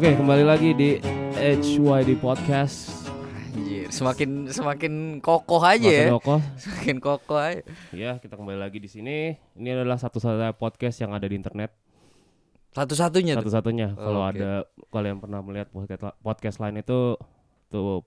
Oke, kembali lagi di HYD Podcast. Semakin semakin kokoh aja Makan ya. Doko. Semakin kokoh aja. Ya, kita kembali lagi di sini. Ini adalah satu-satunya podcast yang ada di internet. Satu-satunya. Satu-satunya. Kalau Oke. ada kalian pernah melihat podcast, podcast lain itu tuh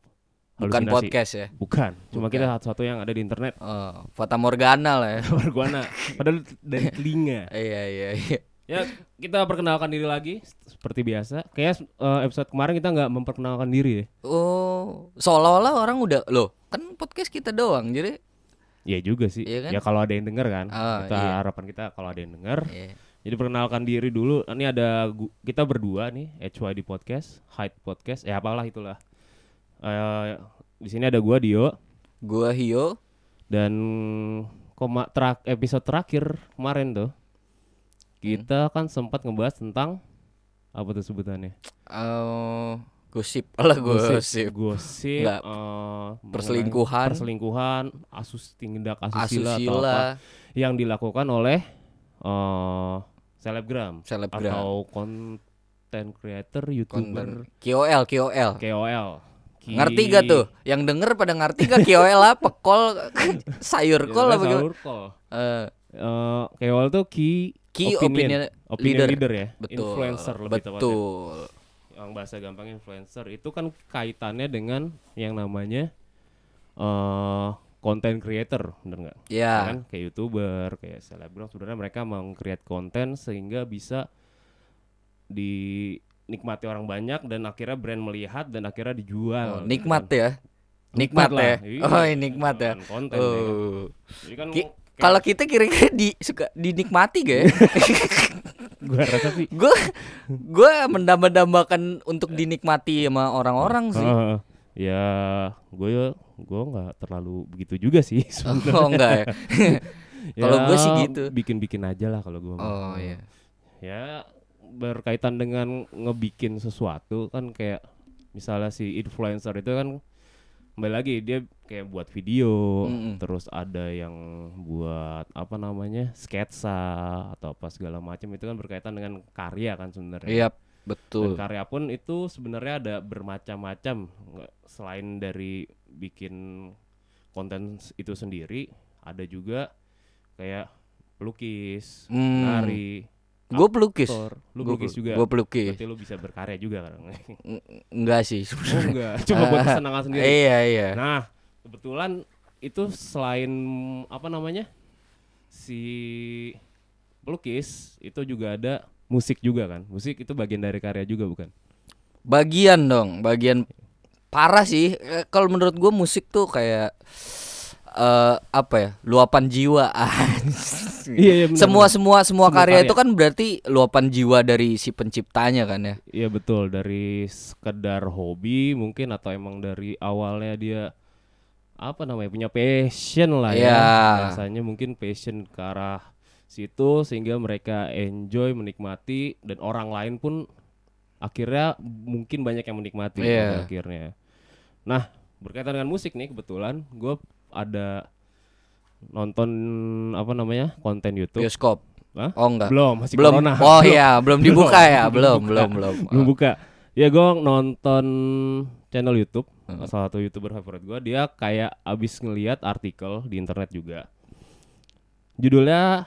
Bukan halusinasi. podcast ya. Bukan. Cuma Bukan. kita satu-satu yang ada di internet. Oh, Fata Morgana lah ya. Berguana. Padahal dari telinga. iya iya iya. Ya, kita perkenalkan diri lagi seperti biasa. Kayak eh, episode kemarin kita nggak memperkenalkan diri ya. Oh, seolah-olah orang udah loh, kan podcast kita doang. Jadi Iya juga sih. Iya kan? Ya kalau ada yang denger kan. Oh, kita iya. harapan kita kalau ada yang denger. iya. Jadi perkenalkan diri dulu. Ini ada kita berdua nih, HYD Podcast, Hyde Podcast, ya apalah itulah. Eh di sini ada gua Dio gua Hio. dan koma terak episode terakhir kemarin tuh kita kan sempat ngebahas tentang apa tuh sebutannya? eh gosip lah gosip. Gosip, Nggak, eh, perselingkuhan. perselingkuhan, asus tindak asusila, atau apa Asusila, yang dilakukan oleh eh selebgram selebgram, atau content creator, youtuber, konten KOL, KOL. KOL. Ki- Ngerti gak tuh? Yang denger pada ngerti gak KOL apa? Kol sayur kol apa sahur call. Eh, Eh, KOL tuh key, Key opinion, opinion opinion leader. leader. ya, betul. influencer lebih tepatnya. Betul. Yang bahasa gampang influencer itu kan kaitannya dengan yang namanya eh content creator, bener nggak? Ya Ya. kan kayak youtuber, kayak selebgram sebenarnya mereka meng-create konten sehingga bisa dinikmati orang banyak dan akhirnya brand melihat dan akhirnya dijual. Oh, nikmat kan. ya. Nikmat lah. ya. Iya, Oh, iya, nikmat ya. konten, ya kan. Oh. Jadi kan Ki- Kalau kita kira-kira di suka dinikmati gak ya? gua rasa sih Gue gue mendamba-dambakan untuk dinikmati sama orang-orang sih. Heeh. ya gue gue nggak terlalu begitu juga sih sebenarnya. Oh enggak ya. Kalau Ya, gua sih gitu. bikin-bikin aja lah kalau gue Oh iya. ya berkaitan dengan ngebikin sesuatu kan kayak misalnya si influencer itu kan kembali lagi dia kayak buat video Mm-mm. terus ada yang buat apa namanya sketsa atau apa segala macam itu kan berkaitan dengan karya kan sebenarnya Iya, dan betul. karya pun itu sebenarnya ada bermacam-macam selain dari bikin konten itu sendiri ada juga kayak pelukis Hmm. nari Gue pelukis. lu Gua- pelukis juga Gue pelukis. berarti lu bisa berkarya juga kan Eng- Enggak sih oh sebenarnya. enggak cuma buat kesenangan sendiri Iya iya. nah kebetulan itu selain apa namanya si pelukis itu juga ada musik juga kan musik itu bagian dari karya juga bukan Bagian dong, bagian parah sih. Eh, Kalau menurut gue musik tuh kayak eh apa ya? Luapan jiwa. Iya, iya, semua semua semua Semua karya karya. itu kan berarti luapan jiwa dari si penciptanya kan ya. Iya betul dari sekedar hobi mungkin atau emang dari awalnya dia apa namanya punya passion lah ya Iya. rasanya mungkin passion ke arah situ sehingga mereka enjoy menikmati dan orang lain pun akhirnya mungkin banyak yang menikmati Iya. akhirnya. Nah berkaitan dengan musik nih kebetulan gue ada nonton apa namanya konten YouTube. Bioskop. Hah? Oh enggak. Belum masih belum. corona. Oh iya, belum dibuka ya, belum belum, belum, belum. belum buka ya gue nonton channel YouTube Hmm. salah satu youtuber favorit gue dia kayak abis ngeliat artikel di internet juga judulnya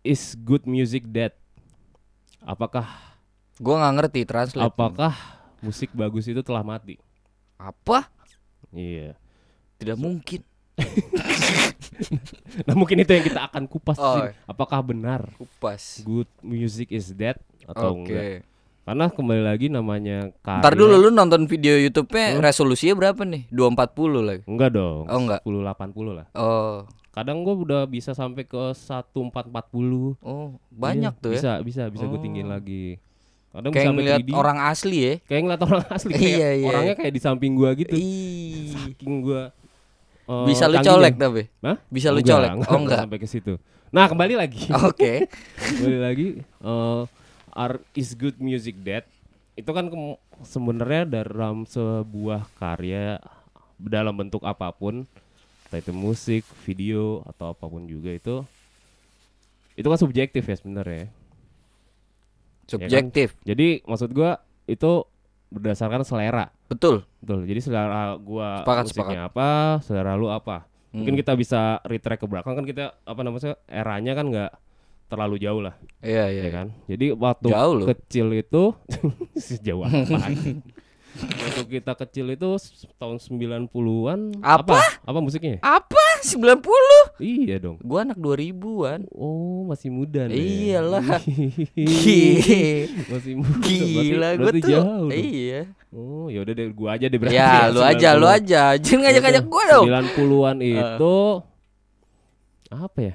is good music dead apakah Gua nggak ngerti translate. apakah musik bagus itu telah mati Apa? iya Tidak mungkin. nah mungkin itu yang kita akan kupas Oh. sini. apakah benar Kupas. good music is dead atau Oke. enggak karena kembali lagi namanya karya Ntar dulu lu nonton video YouTube-nya Hmm. resolusinya berapa nih? 240 lagi. enggak dong Oh, enggak. 1080 lah Oh. kadang gue udah bisa sampai ke 1440 Oh, banyak Iya, tuh ya. bisa bisa bisa gue Oh. tinggiin lagi kadang Kayak ngeliat 3D. orang asli ya. kayak ngeliat orang asli kayak Iya, iya. orangnya kayak di samping gua gitu Ih. saking gua eh, Bisa lu colek tapi. Hah? Bisa lu Enggak, colek. enggak, Oh enggak. sampai ke situ. Nah, kembali lagi. Oke. kembali lagi eh art is good music dead itu kan sebenarnya dalam sebuah karya dalam bentuk apa pun entah itu musik video atau apa pun juga itu itu kan subjektif ya sebenarnya Subjektif. jadi maksud gua itu berdasarkan selera Betul. betul jadi selera gua Sepakat, musiknya apa selera lu apa mungkin Hmm. kita bisa retrack ke belakang kan kita apa namanya eranya kan nggak terlalu jauh lah Iya iya. ya kan jadi waktu Jauh loh. kecil itu sejauh apa waktu kita kecil itu tahun 90-an Apa? apa musiknya Apa? 90? iya dong Gua anak 2000-an. oh masih muda nih Iyalah. masih muda Gila berarti, gua tuh. jauh dong. Iya. oh ya udah deh gua aja deh berarti Ya, lu aja, lu 90-an. aja. Jangan ngajak-ngajak gua dong. 90-an Eh. itu apa ya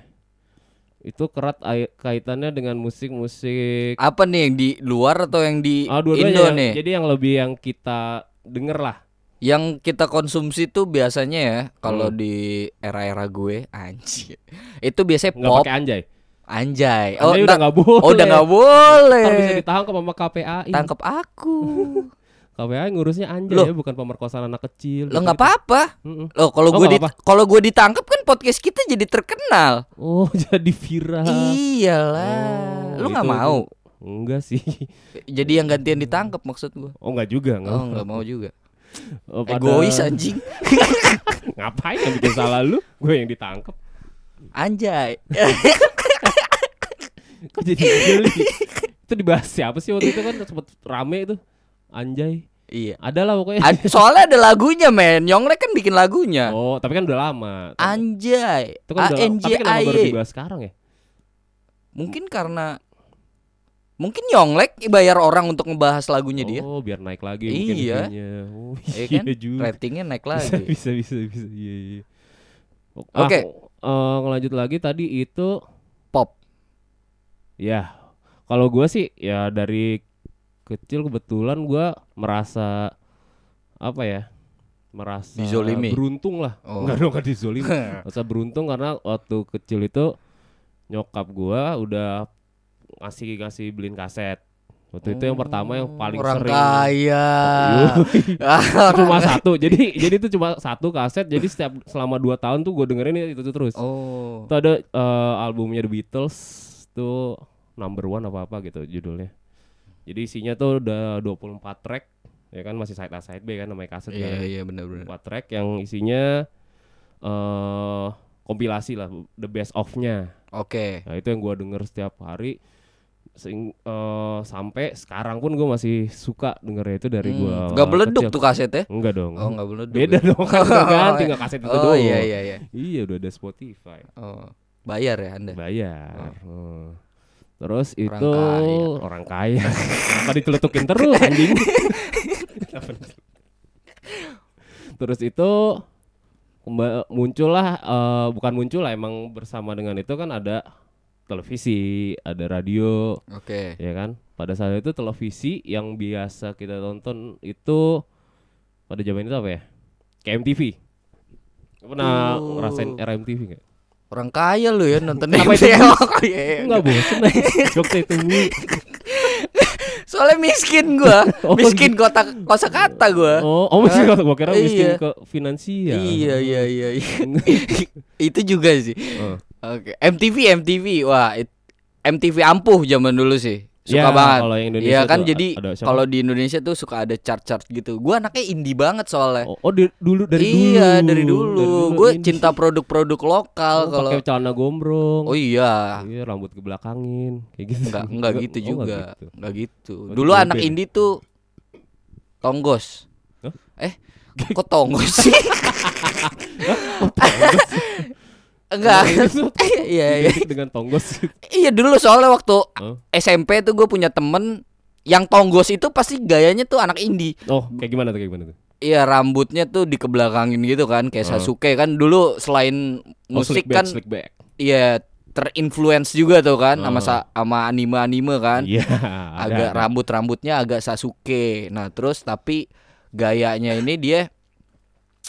itu kerat ai- kaitannya dengan musik-musik Apa nih yang di luar atau yang di Ah, dua-duanya Indo yang- nih? Jadi yang lebih yang kita denger lah. Yang kita konsumsi tuh biasanya ya kalau Hmm. di era-era gue anjir. Itu biasanya Nggak pop pakai anjay. anjay. Anjay udah nggak boleh. Oh, udah nggak Ntar bisa boleh. ditangkap sama KPAI. Tangkap aku. KPAI ngurusnya anjay Loh. ya, bukan pemerkosaan anak kecil. Lo nggak apa-apa. Loh kalau Oh, gue nggak di kalau gue ditangkap kan podcast kita jadi terkenal. Oh, jadi viral. Iyalah. Oh, Lu nggak itu- mau? Enggak sih. Jadi yang gantian ditangkap maksud gue. Oh, enggak juga, enggak. Oh nggak mau juga. Oh, pada- Egois anjing. Ngapain yang bikin salah lu? Gue yang ditangkap. Anjay. Kok jadi geli? itu dibahas siapa sih waktu itu kan sempet rame itu. Anjay. iya. Ada lah pokoknya. Ad- soalnya ada lagunya men. Yonglek kan bikin lagunya. Oh, tapi kan udah lama. Anjay. Itu kan udah A lama. Tapi J kenapa I baru Y. dibahas sekarang ya? Mungkin karena mungkin Yonglek bayar orang untuk ngebahas lagunya dia. Oh, biar naik lagi mungkin Iya. itunya. Oh, Iya iya kan? juga. Ratingnya naik Bisa, lagi. bisa, bisa, bisa. Iya, iya. Oke. Ah, eh, ngelanjut lagi tadi itu Pop. ya. Kalau gua sih ya dari kecil kebetulan gua merasa apa ya? Merasa Dizolimi. beruntung lah. Oh. Enggak dong, dizolimi. Merasa beruntung karena waktu kecil itu nyokap gua udah ngasih ngasih beliin kaset. Waktu itu yang pertama yang paling Orang sering kaya. Cuma satu jadi jadi itu cuma satu kaset jadi setiap selama dua tahun tuh gue dengerin itu tuh terus Oh. itu ada eh, albumnya The Beatles tuh number one apa apa gitu judulnya jadi isinya tuh udah 24 track ya kan masih side A side B kan namanya kaset Iya kan iya benar benar. 24 track yang isinya eh kompilasi lah the best of-nya Oke. nah itu yang gua denger setiap hari Sing- eh, sampai sekarang pun gue masih suka dengernya itu dari gua Gak meleduk kecil. tuh kasetnya. Enggak dong. Oh, enggak meleduk. Beda ya? dong kan udah ganti nggak kaset itu Oh doang. iya iya iya. Iya udah ada Spotify. Oh. Bayar ya Anda. Bayar. Oh. Terus Orang itu kaya. orang kaya. Kenapa diteletukin terus anjing? Terus itu muncullah eh, bukan muncul lah emang bersama dengan itu kan ada televisi, ada radio, Oke. ya kan pada saat itu televisi yang biasa kita tonton itu pada zaman itu apa ya kayak MTV Lu pernah Oh. ngerasain era MTV nggak Orang kaya lu ya nonton Apa itu? MTV. Oh, iya, iya. nggak bosen jokes itu. Soalnya miskin gua. Oh, miskin kotak kosa kata gua. oh oh miskin kata gua kira miskin Iya. ke finansial Iya iya iya. iya. Itu juga sih. Oh. Oke. MTV MTV. Wah, it- MTV ampuh zaman dulu sih. Suka Ya, banget. kalau yang Indonesia Iya kan jadi kalau di Indonesia tuh suka ada chart-chart gitu. Gua anaknya indie banget soalnya. oh, oh, di- dulu dari dulu iya, dari dulu. Gue ini. cinta produk-produk lokal Oh, kalau pakai celana gombrong Oh iya. iya rambut kebelakangin kayak gitu Enggak enggak gitu oh, juga. nggak gitu. Enggak gitu. Oh, Dulu anak indie tuh tonggos. Hah? Eh, kok tonggos sih? Enggak. Iya, iya. Dengan tonggos Iya dulu soalnya waktu Oh. SMP tuh gue punya temen yang tonggos itu pasti gayanya tuh anak indie. oh kayak gimana tuh kayak gimana tuh Iya rambutnya tuh dikebelakangin gitu kan kayak Oh. Sasuke kan dulu selain Oh, musik back, kan iya terinfluence juga tuh kan sama Oh. sa- sama anime-anime kan. Iya, agak ada. rambut-rambutnya agak Sasuke. Nah, terus tapi gayanya ini dia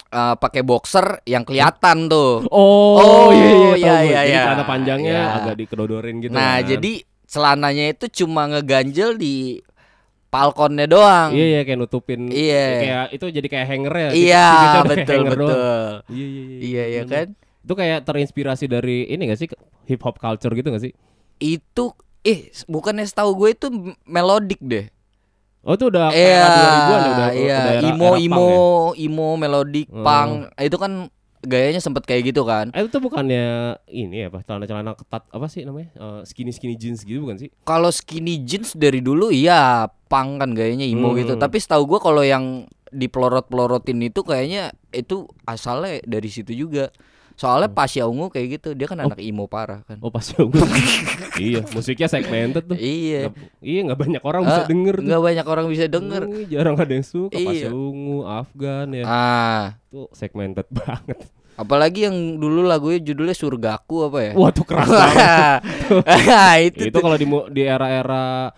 eh, pakai boxer yang kelihatan tuh. Oh, Oh, iya iya iya, iya, Jadi iya. celana panjangnya Iya. agak dikedodorin gitu. nah, kan. jadi celananya itu cuma ngeganjel di palkonnya doang. Iya iya kayak nutupin Iya. kayak itu jadi kayak hanger ya. Iya, kayak betul hanger doang. betul. Iya iya iya. Iya ya bener. kan? Itu kayak terinspirasi dari ini gak sih hip hop culture gitu gak sih? Itu eh bukannya setahu gue itu melodic deh. Oh itu udah Iya, kayak 2000-an ya udah iya, udah era- imo era imo punk ya? imo melodic Hmm. punk. Itu kan gayanya sempet kayak gitu kan. Eh, itu bukannya ini ya, apa celana-celana ketat apa sih namanya? Eh, skinny skinny jeans gitu bukan sih? Kalau skinny jeans dari dulu iya punk kan gayanya imo Hmm. gitu. Tapi setahu gua kalau yang dipelorot-pelorotin itu kayaknya itu asalnya dari situ juga. Soalnya Pasha Ungu kayak gitu, dia kan anak imo parah kan. Oh pas gue. iya, musiknya segmented tuh. Iya. Nggak- iya nggak banyak orang bisa Ah, denger tuh. Nggak banyak orang bisa denger. Hmm, jarang ada yang suka Iya. ungu, Afgan ya. Ah, Tuh segmented banget. apalagi yang dulu lagunya judulnya Surgaku apa ya? Wah, tuh keras banget. Wah, itu, itu kalau di di era-era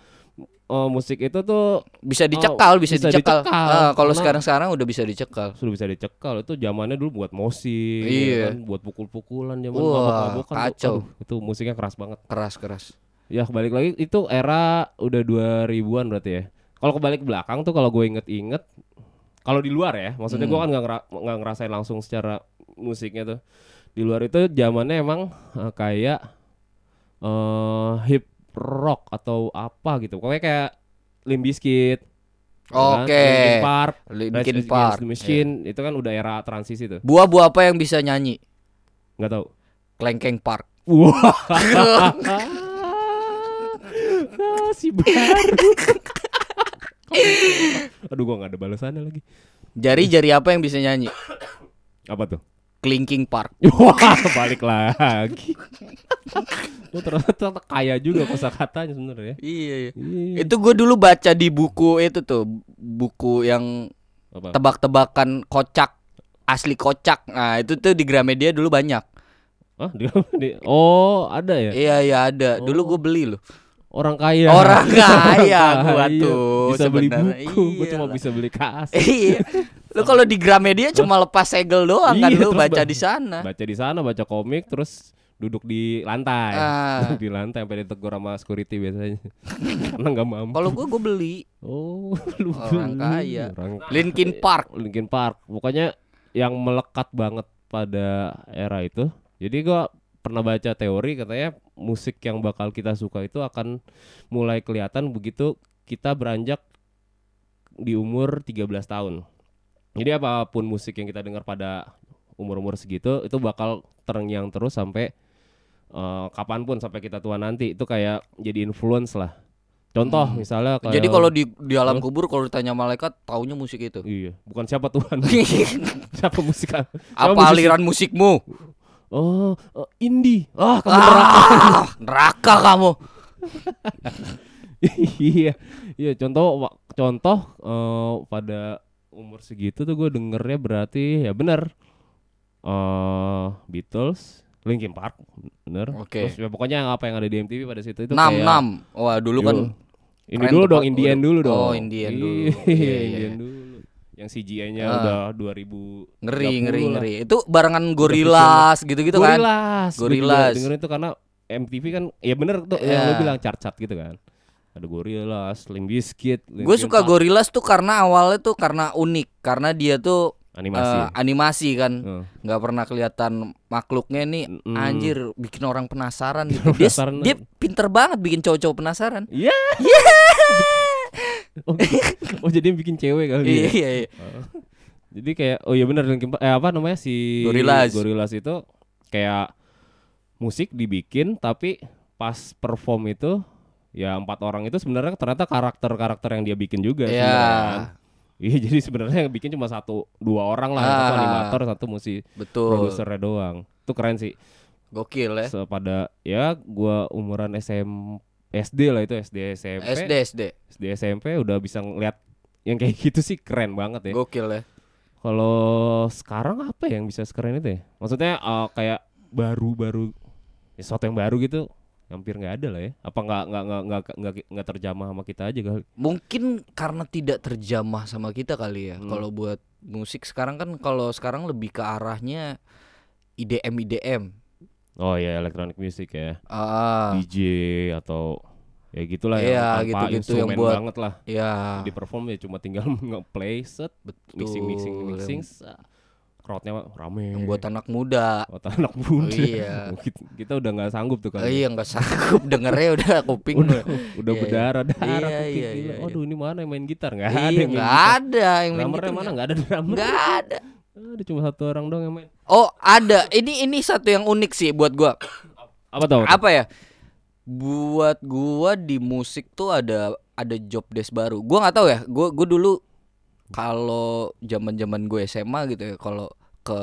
eh, musik itu tuh bisa dicekal, bisa, bisa dicekal. dicekal, Ah, kalau sekarang-sekarang udah bisa dicekal. sudah bisa dicekal itu zamannya dulu buat musik Iya. kan, buat pukul-pukulan zaman Wah, tuh, kacau. aduh, itu musiknya keras banget Keras-keras. ya balik lagi itu era udah 2000-an berarti ya kalau kebalik belakang tuh kalau gue inget-inget kalau di luar ya maksudnya gue Hmm. kan nggak ngera- ngerasain langsung secara musiknya tuh di luar itu zamannya emang eh, kayak eh hip rock atau apa gitu pokoknya kayak Limp Bizkit ya kan? Oke. Linkin Park Linkin Park. the Machine itu kan udah era transisi tuh Buah-buah apa yang bisa nyanyi? nggak tahu Klengkeng Park. wah Ah, si baru aduh gua nggak ada balasannya lagi Jari-jari apa yang bisa nyanyi? apa tuh Clinking Park. wah balik lagi oh, ternyata, kaya juga kosakatanya sebenarnya Iya, iya. Iya. Itu gue dulu baca di buku itu tuh, buku yang tebak-tebakan kocak asli kocak. Nah, itu tuh di Gramedia dulu banyak. Ah, di, di- oh ada ya Iya, iya ada. Dulu gue beli loh. orang kaya Orang kaya gua Iya, tuh bisa beli buku gua cuma Iyalah. bisa beli kas Iya. Lu kalau di Gramedia cuma lepas segel doang kan Iya, lu terus baca ba- di sana. baca di sana baca komik terus duduk di lantai Ah. Duduk di lantai sampai ditegur sama security biasanya karena nggak mampu Kalau gue gue beli oh lu Orang beli. kaya. orang Linkin Park. Linkin Park pokoknya yang melekat banget pada era itu jadi gua pernah baca teori katanya musik yang bakal kita suka itu akan mulai kelihatan begitu kita beranjak di umur 13 tahun jadi apa pun musik yang kita dengar pada umur-umur segitu itu bakal terngiang terus sampai eh, kapan pun sampai kita tua nanti itu kayak jadi influence lah contoh Hmm. misalnya kayak Jadi kalau di di alam Apa? kubur kalau ditanya malaikat taunya musik itu. iya bukan siapa Tuhan siapa musik siapa Apa musisi? aliran musikmu? Oh, eh, indie. Ah, kamu neraka. Ah, neraka kamu. iya. Iya, contoh contoh eh, pada umur segitu tuh gue dengernya berarti ya benar. eh Beatles, Linkin Park, bener. Oke. Terus ya pokoknya yang apa yang ada di MTV pada situ itu Enam kayak. Wah dulu kan. Ini dulu dong. Indian dulu dong. oh, Indian dulu. Iya, Iya, iya. Indian dulu. Yang CGI-nya Ah. udah 2000 Ngeri 30 ngeri lah. ngeri. Itu barengan Gorillaz gitu-gitu kan. Juga Gorillaz. dengerin itu karena MTV kan ya bener tuh Iya. yang lo bilang chart-chart gitu kan. Ada Gorillaz, Limp Bizkit, Gue suka Park, Gorillaz tuh karena awalnya tuh karena unik, karena dia tuh animasi. eh, animasi kan, nggak pernah kelihatan makhluknya nih. Mm-mm. Anjir, bikin orang penasaran gitu. Dia, Penasaran. dia pinter banget bikin cowok-cowok penasaran. Iya. oh, oh, jadi bikin cewek kali ya. Iya iya. iya. Jadi kayak oh iya Park eh apa namanya si Gorillaz. Gorillaz itu kayak musik dibikin tapi pas perform itu ya empat orang itu sebenarnya ternyata karakter-karakter yang dia bikin juga Iya. sebenarnya kan. Iya jadi sebenarnya yang bikin cuma satu dua orang lah satu Ah. animator satu musik produsernya doang. Itu keren sih. Gokil ya. Pada ya gua umuran SM SD lah itu SD SMP. SD SD. SD SMP udah bisa ngeliat yang kayak gitu sih keren banget ya. Gokil ya. Kalau sekarang apa yang bisa sekeren itu ya? Maksudnya eh, kayak baru-baru ya, sesuatu yang baru gitu hampir nggak ada lah ya. Apa nggak nggak nggak nggak nggak terjamah sama kita aja kali? Mungkin karena tidak terjamah sama kita kali ya. Hmm. Kalau buat musik sekarang kan kalau sekarang lebih ke arahnya IDM IDM. Oh ya electronic music ya. Ah, DJ atau ya gitulah Iya, yang tanpa gitu-gitu yang instrumen buat- banget lah. ya. Di perform ya cuma tinggal nge-play set, mixing mixing Betul. mixing. Crowdnya rame. Yang buat anak muda. Buat anak muda. iya. kita, udah nggak sanggup tuh kan. Eh, iya nggak sanggup dengernya udah kuping udah udah Iya, berdarah darah Iya, kuping iya, iya, iya. Waduh ini mana yang main gitar nggak ada Iya, main nggak gitar. ada yang main Drummernya gitu. mana nggak ada drummer. Nggak ada. Ada cuma satu orang dong yang main. Oh, ada. Ini ini satu yang unik sih buat gua. Apa tau? Apa ya? Buat gua di musik tuh ada ada job desk baru. Gua nggak tahu ya. Gua gua dulu kalau zaman-zaman gue SMA gitu ya, kalau ke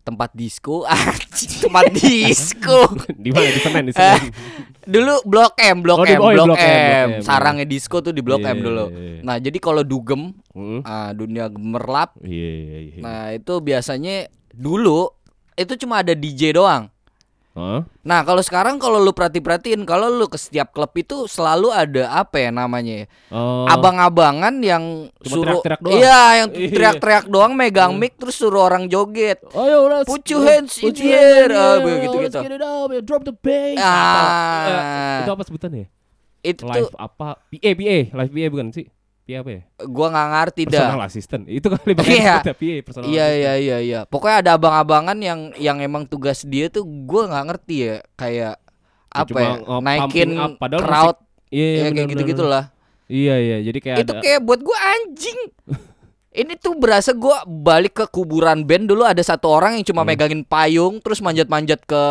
tempat disco, tempat disco. di mana di Senen di Senen. Dulu Blok M, Blok Oh, M, oh, Blok Blok M, Blok M. M, Sarangnya disco tuh di Blok Iya, M dulu. iya, iya. Nah, jadi kalau dugem, Hmm. ah, dunia gemerlap, Iya iya iya. nah itu biasanya dulu itu cuma ada DJ doang. Hah? Nah, kalau sekarang kalau lu perhati-perhatiin, kalau lu ke setiap klub itu selalu ada apa ya namanya ya? Oh. Abang-abangan yang Cuma suruh teriak-teriak doang. Iya, yang Iya. teriak-teriak doang megang mic terus suruh orang joget. Ayo let's Put your hands in the air. Ah, begitu gitu. up, ya, drop the bass. Ah. Apa? Eh, itu apa sebutannya? Itu tuh Live apa? PA PA, live PA bukan sih? PA apa ya? gua nggak ngerti dah. Personal assistant. Itu kali pakai Iya. PA, personal Iya iya iya iya. Pokoknya ada abang-abangan yang yang emang tugas dia tuh gua nggak ngerti ya kayak Ya, apa ya? naikin up. Crowd Iya, iya, ya kayak gitu-gitu lah. Iya, iya. Jadi kayak Itu ada kayak buat gua anjing. Ini tuh berasa gua balik ke kuburan band dulu ada satu orang yang cuma Hmm. megangin payung terus manjat-manjat ke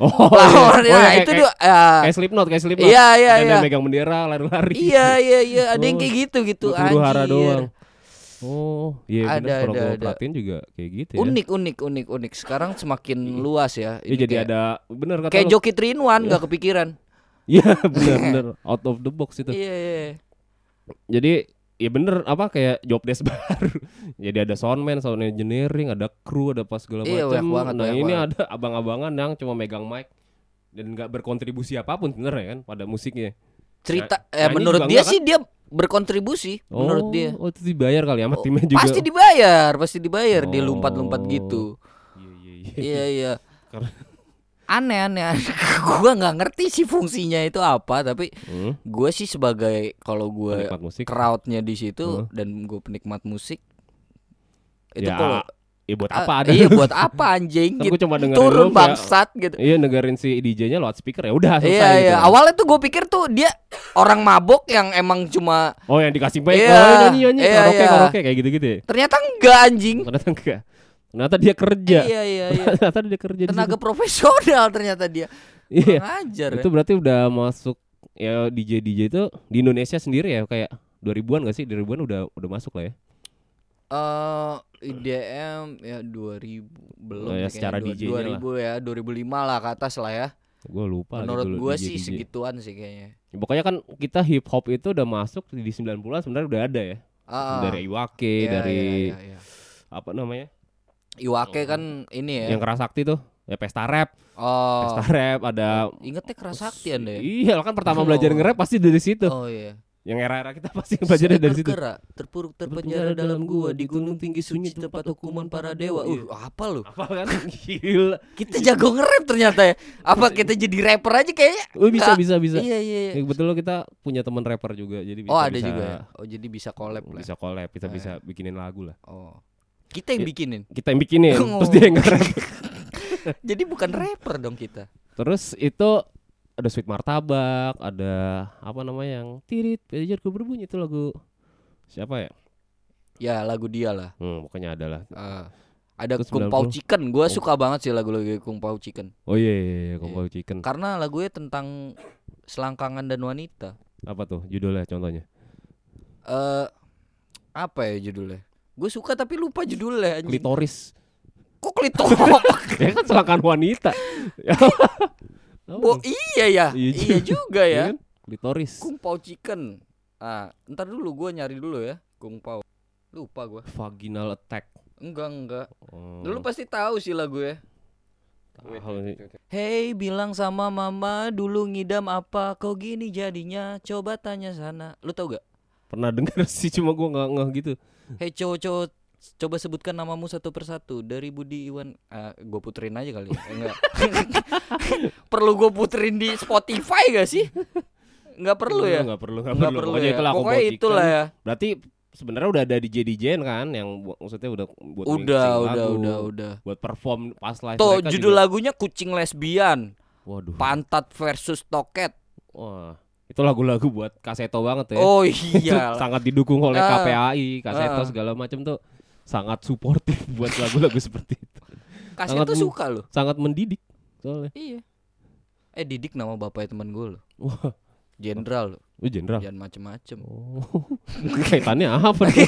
Oh, lawannya. iya. Nah, kayak- itu kayak, tuh ya. kayak Slipknot, kayak Slipknot. Iya iya Ada iya. yang megang bendera, lari-lari. Iya iya iya, ada yang Oh, kayak gitu gitu hara doang. Oh, iya Ada, benar kalau ada, ada. perhatiin juga kayak gitu ya. Unik unik unik unik. Sekarang semakin luas ya. Iya jadi kayak- ada bener kata kayak. Joki in One nggak kepikiran. Iya bener bener out of the box itu. Iya iya. Jadi ya bener apa kayak job desk baru. Jadi ada soundman, sound engineering, ada kru, ada pas segala Iya, macam. banget, Nah ini banget. ada abang-abangan yang cuma megang mic dan nggak berkontribusi apa pun sebenarnya kan pada musiknya. cerita Nah, eh nyanyi menurut dia enggak, sih dia berkontribusi menurut Oh, dia Oh itu dibayar kali ya sama Oh, timnya juga. pasti dibayar pasti dibayar dia lompat-lompat Oh. gitu Iya iya iya. iya iya Karena- aneh aneh, aneh. gua nggak ngerti sih fungsinya itu apa tapi Hmm, gue sih sebagai kalau gue crowdnya di situ Hmm. dan gue penikmat musik itu ya, kalau ya buat Ah, apa ada? iya buat apa anjing gitu cuma dengerin turun lu kayak- bangsat gitu Iya negara si DJ-nya lewat speaker ya udah selesai Iya gitu iya kan. awalnya tuh gue pikir tuh dia orang mabok yang emang cuma Oh yang dikasih mic, Iya, oh nyanyi nyanyi, iya, karaoke iya. karaoke kayak gitu-gitu ya. ternyata enggak anjing Ternyata enggak. Ternyata dia kerja. iya iya iya Ternyata dia kerja di tenaga situ. profesional ternyata dia Iya. Kurang ajar Itu berarti udah masuk ya DJ DJ itu di Indonesia sendiri ya kayak 2000-an gak sih? 2000-an udah udah masuk lah ya. Eh IDM ya 2000 belum Oh ya, secara kayaknya. DJ-nya lah. 2000 ya 2005 lah ke atas lah ya Gue lupa menurut gua DJ. sih segituan sih kayaknya Pokoknya kan kita hip hop itu udah masuk di 90-an sebenarnya udah ada ya. Ah, Dari Iwake, iya, dari iya, iya, iya. apa namanya? Iwake kan ini ya Yang kerasakti tuh. Ya pesta rap, oh pesta rap ada ingetnya kerasakti anda ya Iya, kan pertama Oh. belajar nge-rap pasti dari situ. oh iya Yang era-era kita pasti belajarnya dari situ. Tergerak, terpuruk terpenjara dalam gua di gunung tinggi sunyi tempat hukuman para dewa. Uh, apa lu? Apa kan? Gila. Kita jago nge-rap ternyata ya. Apa kita jadi rapper aja kayaknya? Oh, bisa bisa bisa. Iya iya. iya. Ya, betul kita punya teman rapper juga jadi bisa Oh ada bisa, juga ya. Oh jadi bisa collab lah. Bisa collab, kita Oh, bisa bikinin lagu lah. Oh. Kita yang Ya. bikinin. Kita yang bikinin, Oh. terus dia yang nge-rap. Jadi bukan rapper dong kita. Terus itu ada Sweet Martabak, ada apa namanya yang tirit pajarku berbunyi itu lagu siapa ya? Ya lagu dia lah. Hmm, pokoknya ada lah. Ah. ada Terus Kung Pao 90. Chicken. Gua Oh. suka banget sih lagu-lagu Kung Pao Chicken. Oh iya iya, iya Kompol Chicken. Karena lagunya tentang selangkangan dan wanita. Apa tuh judulnya contohnya? Eh apa ya judulnya? Gue suka tapi lupa judulnya. anjing. Klitoris. Kok klitoris? ya kan selangkangan wanita. Oh iya ya, Iya iya juga Iya ya. kan? Klitoris. Kung Pao Chicken. Ah, ntar dulu gua nyari dulu ya, Kung Pao. Lupa gua. Vaginal attack. Enggak, enggak. Oh, Dulu pasti tahu sih lagu ya. Hey, bilang sama mama dulu ngidam apa kok gini jadinya? Coba tanya sana. Lu tau gak? Pernah denger sih cuma gua nggak ngeh gitu. Hey cowok-cowok Coba sebutkan namamu satu persatu dari Budi Iwan. gue puterin aja kali. ya. Enggak. perlu gue puterin di Spotify gak sih? Enggak perlu ya? Enggak perlu, enggak perlu. perlu Pokoknya ya. itulah Pokoknya itulah ya. Berarti sebenarnya udah ada DJ DJ kan yang maksudnya udah buat Udah, udah, lagu, udah, udah. buat perform pas live Tuh judul juga. lagunya Kucing Lesbian, Waduh. Pantat versus Toket. Wah, itu lagu-lagu buat kaseto banget ya. Oh iya. sangat didukung oleh Ah. KPAI, kaseto Ah. segala macam tuh sangat suportif buat lagu-lagu seperti itu. Sangat mu- suka loh. Sangat mendidik soalnya. Iya. Eh Didik nama bapaknya teman gue loh. Wah, Jenderal loh. lu jenderal. Jangan macem-macem. Oh, kaitannya apa nih?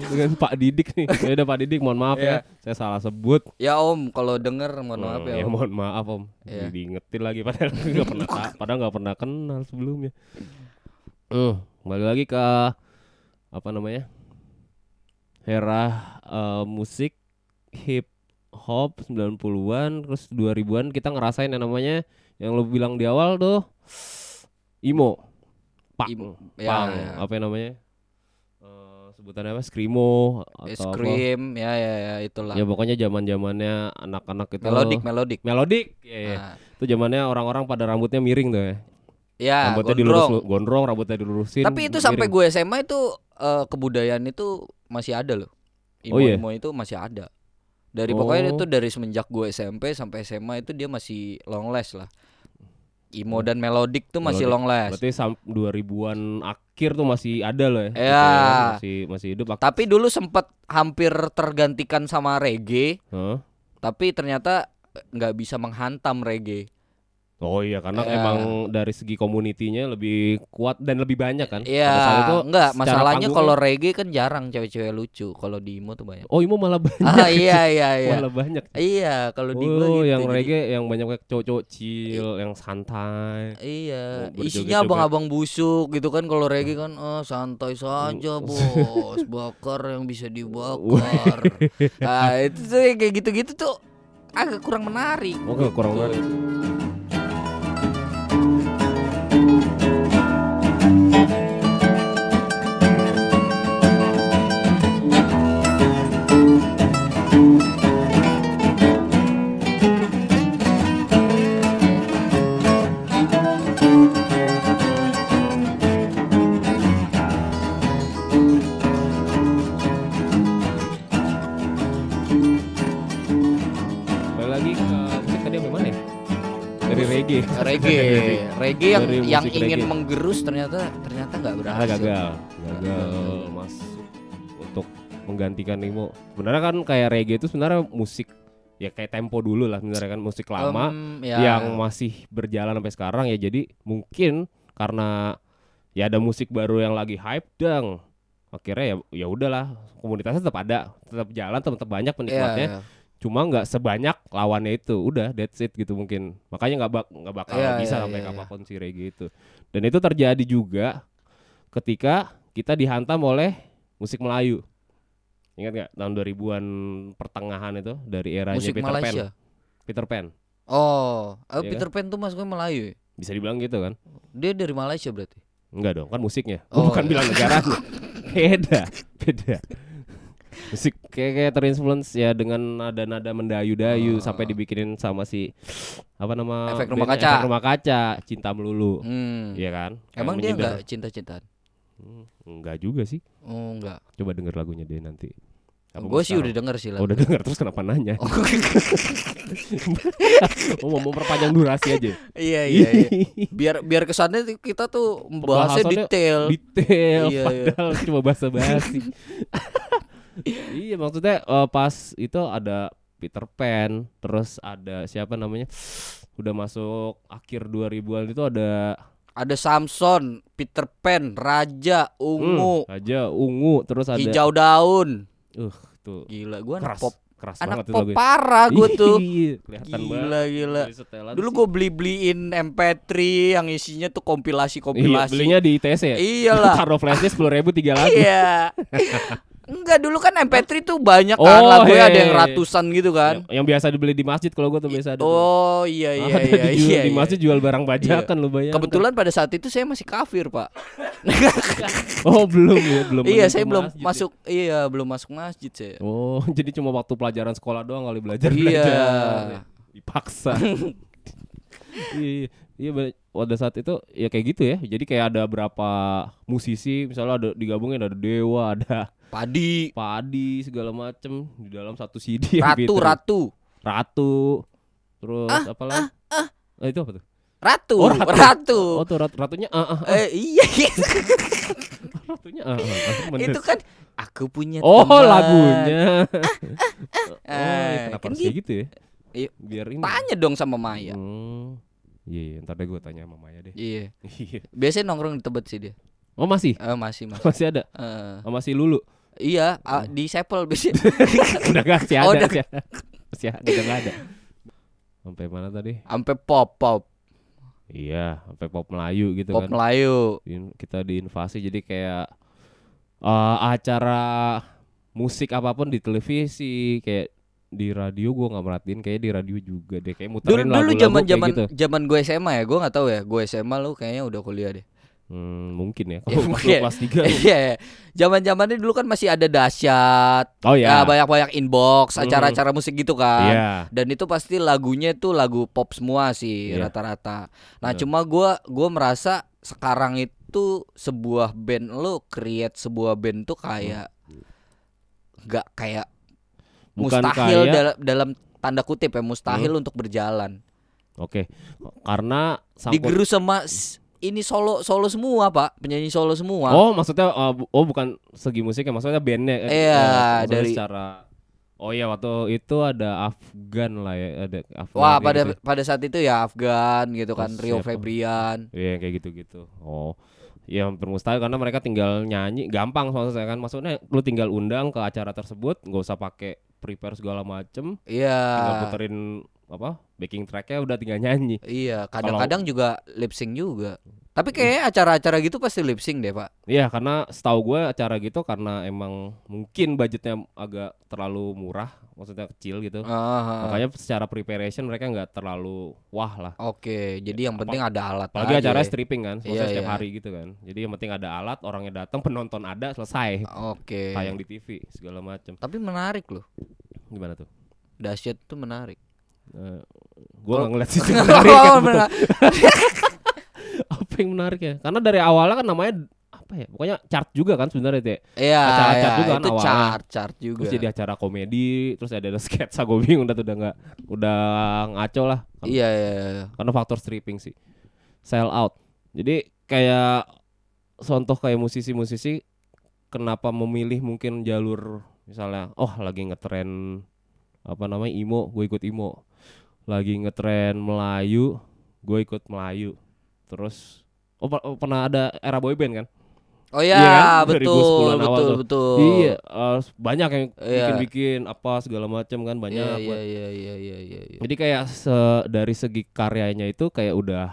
Dengan Pak Didik nih. Ya udah Pak Didik, mohon maaf Iya. ya, saya salah sebut. Ya Om, kalau denger mohon maaf Hmm, ya. Om. mohon maaf Om. Iya. Diingetin lagi padahal nggak pernah padahal nggak pernah kenal sebelumnya. Hmm, kembali lagi ke apa namanya? Era eh, musik hip hop 90-an terus 2000-an kita ngerasain yang namanya yang lo bilang di awal tuh emo. Pak, Emo, ya, pang, ya. apa yang namanya? Sebutannya apa? Screamo atau apa? krim, ya ya ya itulah. Ya pokoknya zaman-zamannya anak-anak itu melodik, melodik. Melodik. Iya, iya. Nah, Itu zamannya orang-orang pada rambutnya miring tuh ya. ya, rambutnya gondrong. dilurus gondrong, rambutnya dilurusin. Tapi itu sampai miring. gue SMA itu eh, kebudayaan itu masih ada loh. Oh, iya? Imo-imo itu masih ada. Dari pokoknya Oh. itu dari semenjak gue SMP sampai SMA itu dia masih long last lah. Imo dan melodik tuh masih Melodik. long last. Berarti sam 2000-an akhir tuh masih ada loh ya. Gitu ya, Masih masih hidup. Tapi dulu sempat hampir tergantikan sama reggae, Hah? tapi ternyata nggak bisa menghantam reggae. Oh iya karena Ya. emang dari segi komunitinya lebih kuat dan lebih banyak kan. Iya, itu enggak masalahnya kalau reggae kan jarang cewek-cewek lucu, kalau di Imo tuh banyak. Oh Imo malah banyak. Ah iya iya iya. Malah banyak. Iya, kalau di gua Oh, gitu. yang jadi- reggae yang banyak cowok-cowok chill, yang santai. Iya, Mau isinya abang-abang busuk gitu kan kalau reggae kan oh, santai saja bos, bakar yang bisa dibakar. nah, itu tuh kayak gitu-gitu tuh agak kurang menarik. Oke, kurang Gitu. menarik. Dari yang musik ingin reggae. menggerus ternyata ternyata nggak berhasil. gagal, gagal masuk untuk menggantikan Imo. Sebenarnya kan kayak reggae itu sebenarnya musik ya kayak tempo dulu lah sebenarnya kan musik lama Em, ya. yang masih berjalan sampai sekarang ya jadi mungkin karena ya ada musik baru yang lagi hype dang akhirnya ya ya udahlah komunitasnya tetap ada tetap jalan tetap, banyak Iya, penikmatnya iya. Cuma nggak sebanyak lawannya itu udah that's it gitu mungkin makanya nggak bak nggak bakal Iya, bisa iya, sampai iya, iya. kapan pun si reggae itu dan itu terjadi juga ketika kita dihantam oleh musik Melayu ingat nggak tahun 2000-an pertengahan itu dari musik Peter Pan Malaysia. Peter Pan Oh, Iya Peter Pan tuh masuknya Melayu. ya? bisa dibilang gitu kan Dia dari Malaysia berarti. enggak dong kan musiknya Oh, bukan iya. bilang negaranya beda beda musik kayak kayak terinfluence ya dengan nada-nada mendayu-dayu Oh. sampai dibikinin sama si apa nama Efek Rumah? Kaca. Efek rumah kaca cinta melulu Hmm. Iya kan Emang dia nggak cinta-cintaan? Hmm, enggak juga sih Oh, enggak. coba denger lagunya deh nanti Gue sih udah denger sih Oh, lagu. udah denger terus kenapa nanya Oh. oh mau memperpanjang durasi aja iya iya iya. Biar biar kesannya kita tuh bahasnya detail. detail Iya, iya. padahal cuma basa-basi iya maksudnya eh, pas itu ada Peter Pan terus ada siapa namanya udah masuk akhir 2000-an itu ada Ada Samson, Peter Pan, Raja, Ungu, hmm, aja ungu terus ada Hijau Daun. uh tuh Gila, gua anak keras pop keras anak banget itu pop lagunya. parah gue tuh. Iya, kelihatan Gila banget gila. Dulu gue beli-beliin MP3 yang isinya tuh iya, kompilasi-kompilasi. belinya di ITS ya Iyalah. taruh flashdisk sepuluh ribu tiga lagu Iya. Enggak dulu kan MP3 tuh banyak kan Oh, lagunya ada yang iya. ratusan gitu kan. Yang, yang biasa dibeli di masjid kalau gua tuh biasa ada. tuh. Oh iya iya ada iya dijual iya. di iya. masjid jual barang bajakan lu bayangkan. Kebetulan pada saat itu saya masih kafir, Pak. Oh, belum ya, belum. iya, saya belum masjid ya. masuk iya, belum masuk masjid saya. Oh, jadi cuma waktu pelajaran sekolah doang kali belajar Iya. belajar. Dipaksa. iya, iya ba- pada saat itu ya kayak gitu ya. Jadi kayak ada berapa musisi misalnya ada digabungin ada Dewa, ada Padi, Padi segala macem di dalam satu CD Ratu, MP3. Ratu. Ratu. Terus apa lagi? Ah, itu apa tuh? Ratu, Oh, Ratu. Ratu. Oh, tuh rat- ratunya ah, ah, ah. Eh iya, iya. ratunya ah, ah, ah. Itu kan aku punya Oh, teman. lagunya. oh, Eh, iya, kenapa kan harus kayak gitu ya? Iya. Biar ini. Tanya dong sama Maya. Hmm. Iya, iya, ntar deh gue tanya sama Maya deh. Iya. Iya. Biasanya nongkrong di Tebet sih dia. Oh masih? Eh, masih, masih. Masih ada? Eh, Oh, masih lulu? iya, ah, di Sepel biasanya. udah gak sih ada Oh, udah. sih. Masih ada, udah gak ada. Sampai mana tadi? Sampai pop pop, Iya, sampai pop Melayu gitu pop kan. Melayu. In- kita diinvasi jadi kayak eh, acara musik apa pun di televisi kayak di radio gua nggak merhatiin kayak di radio juga deh kayak Dulu muterin dulu lagu-lagu zaman kayak zaman gitu. zaman gue SMA ya, gue nggak tahu ya. Gue SMA lu kayaknya udah kuliah deh. Hmm, mungkin ya Ya, kalau mungkin. kelas 3 Iya, zaman zamannya dulu kan masih ada dahsyat, Oh ya ya. banyak banyak inbox, Mhm. acara-acara musik gitu kan. Iya. Dan itu pasti lagunya tuh lagu pop semua sih Iya. rata-rata. Nah Bener. cuma gua gua merasa sekarang itu sebuah band lo create sebuah band tuh kayak nggak kayak Bukan mustahil kayak dalam dalam tanda kutip ya mustahil Hmm. untuk berjalan. Oke. Karena sangkut Digeru sama ini solo solo semua pak penyanyi solo semua. Oh, maksudnya uh, bu- oh bukan segi musiknya, maksudnya bandnya. eh, Iya, eh, maksudnya dari- secara Oh iya waktu itu ada Afgan lah ya, ada Afgan. Wah pada gitu. pada saat itu ya Afgan gitu kan Terus Rio siapa? Febrian. Iya kayak gitu-gitu. Oh. Ya hampir mustahil karena mereka tinggal nyanyi gampang maksudnya kan. Maksudnya lu tinggal undang ke acara tersebut, nggak usah pakai prepare segala macem, Iya. tinggal puterin apa? Backing tracknya udah tinggal nyanyi. Iya, kadang-kadang juga lip sync juga. Tapi kayaknya Iya. acara-acara gitu pasti lip sync deh, Pak. Iya karena setahu gue acara gitu karena emang mungkin budgetnya agak terlalu murah, maksudnya kecil gitu. Ah, Makanya secara preparation mereka nggak terlalu wah lah. Oke, jadi yang Apa- penting ada alat Apalagi acaranya ya. stripping kan, maksudnya Iya, setiap iya. hari gitu kan. Jadi yang penting ada alat, orangnya datang, penonton ada, selesai. Oke. Tayang di TV segala macam. Tapi menarik loh. Gimana tuh? Dahsyat tuh menarik. Eh, gua Oh. nggak ngeliat sisi menarik Oh, menarik. apa yang menarik ya? Karena dari awalnya kan namanya apa ya? Pokoknya chart juga kan sebenarnya Teh. Iya, Acara iya, chart juga kan itu awalnya. chart, chart juga. Terus jadi acara komedi, terus ada, ada sketsa gue bingung udah tuh udah nggak udah ngaco lah. Kan- Iya, iya, iya. Karena faktor stripping sih. Sell out. Jadi kayak contoh kayak musisi-musisi kenapa memilih mungkin jalur misalnya oh lagi ngetren apa namanya emo, gue ikut emo. Lagi ngetren Melayu, gue ikut Melayu. Terus oh, oh, pernah ada era boyband kan? Oh iya, Iya kan? betul, 2010-an awal betul, tuh. betul. Iya, eh, banyak yang Iya. bikin-bikin apa segala macam kan banyak. Iya, iya, iya, iya, iya, iya, iya. Jadi kayak se- dari segi karyanya itu kayak udah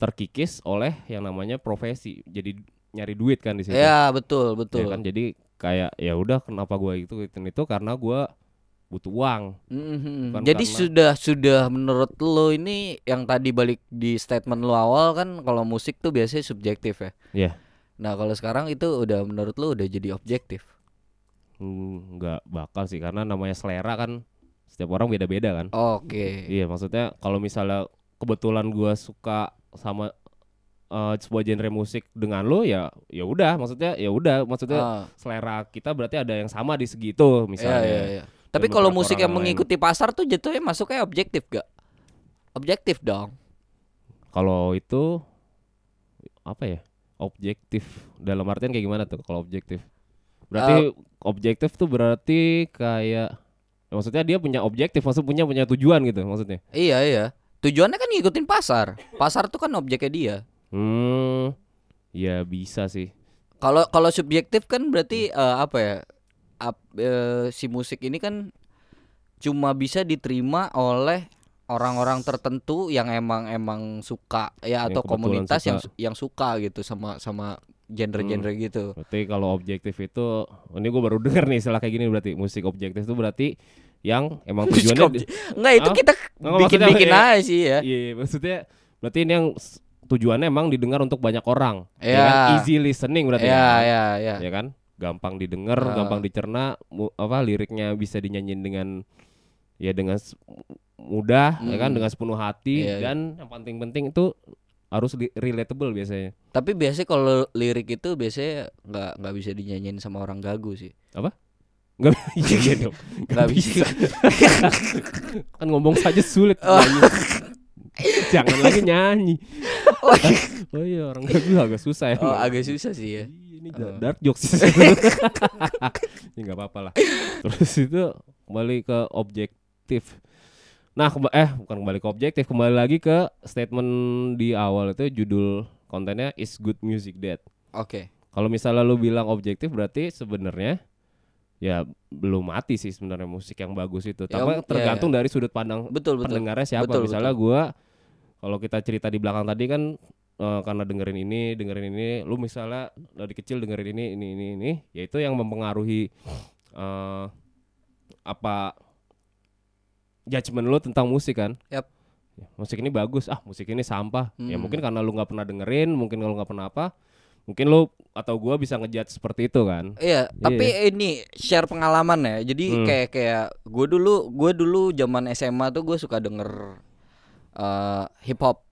terkikis oleh yang namanya profesi. Jadi nyari duit kan di situ. Iya, betul, Ya betul. kan jadi kayak ya udah kenapa gua itu itu itu karena gua butuh uang. Mhm. Bukan Jadi karena- sudah sudah menurut lo ini yang tadi balik di statement lo awal kan kalau musik tuh biasanya subjektif ya. Iya. Nah kalau sekarang itu udah menurut lo udah jadi objektif. Hmm, nggak bakal sih karena namanya selera kan setiap orang beda-beda kan. Oke. Iya, maksudnya kalau misalnya kebetulan gua suka sama eh, sebuah genre musik dengan lo ya ya udah maksudnya ya udah maksudnya Ah, selera kita berarti ada yang sama di segitu misalnya. iya, iya. Tapi kalau musik yang lain. mengikuti pasar tuh jatuhnya masuknya objektif gak? Objektif dong. Kalau itu apa ya? Objektif dalam artian kayak gimana tuh kalau objektif? Berarti objektif tuh berarti kayak ya maksudnya dia punya objektif, maksud punya punya tujuan gitu maksudnya. Iya iya. Tujuannya kan ngikutin pasar. Pasar tuh kan objeknya dia. Hmm. Ya bisa sih. Kalau kalau subjektif kan berarti eh, apa ya? Ap- eh, si musik ini kan cuma bisa diterima oleh orang-orang tertentu yang emang emang suka ya Yang atau komunitas yang suka. su- yang suka gitu sama sama genre-genre gitu. Berarti kalau objektif itu ini gue baru denger nih istilah kayak gini berarti musik objektif itu berarti yang emang tujuannya Enggak itu Ah? kita bikin-bikin maksudnya- aja sih ya. Iya, iya, maksudnya berarti ini yang tujuannya emang didengar untuk banyak orang. Ya Iya. kan? Easy listening berarti. Iya, kan? iya, iya. Ya kan? Gampang didengar, Ah. gampang dicerna, mu- apa liriknya bisa dinyanyiin dengan ya dengan mudah, ya kan dengan sepenuh hati Iya, iya. dan yang paling penting itu harus relatable biasanya. Tapi biasanya kalau lirik itu biasanya nggak nggak bisa dinyanyiin sama orang gagu sih. Enggak iya, iya dong. Nggak bisa. Kan ngomong saja sulit Oh. nyanyi. Jangan lagi nyanyi. oh iya orang gagu agak susah ya. Oh, agak susah sih ya. Ini Oh. dark jokes ini nggak apa-apa lah. Terus itu kembali ke objektif. Nah kemba- eh bukan kembali ke objektif kembali lagi ke statement di awal itu judul kontennya is good music dead. Oke. kalau misalnya lu bilang objektif berarti sebenarnya ya belum mati sih sebenarnya musik yang bagus itu. Ya, tapi iya, tergantung dari sudut pandang Betul, betul. pendengarnya siapa. Betul, misalnya gua kalau kita cerita di belakang tadi kan eh, karena dengerin ini dengerin ini lu misalnya dari kecil dengerin ini ini ini ini ya itu yang mempengaruhi eh apa judgement lu tentang musik kan Yap. Ya, musik ini bagus ah musik ini sampah ya Hmm. mungkin karena lu nggak pernah dengerin mungkin kalau nggak pernah apa mungkin lu atau gua bisa ngejudge seperti itu kan Iya, tapi ini share pengalaman ya. Jadi Hmm. kayak kayak gue dulu gue dulu zaman SMA tuh gue suka denger eh hip hop.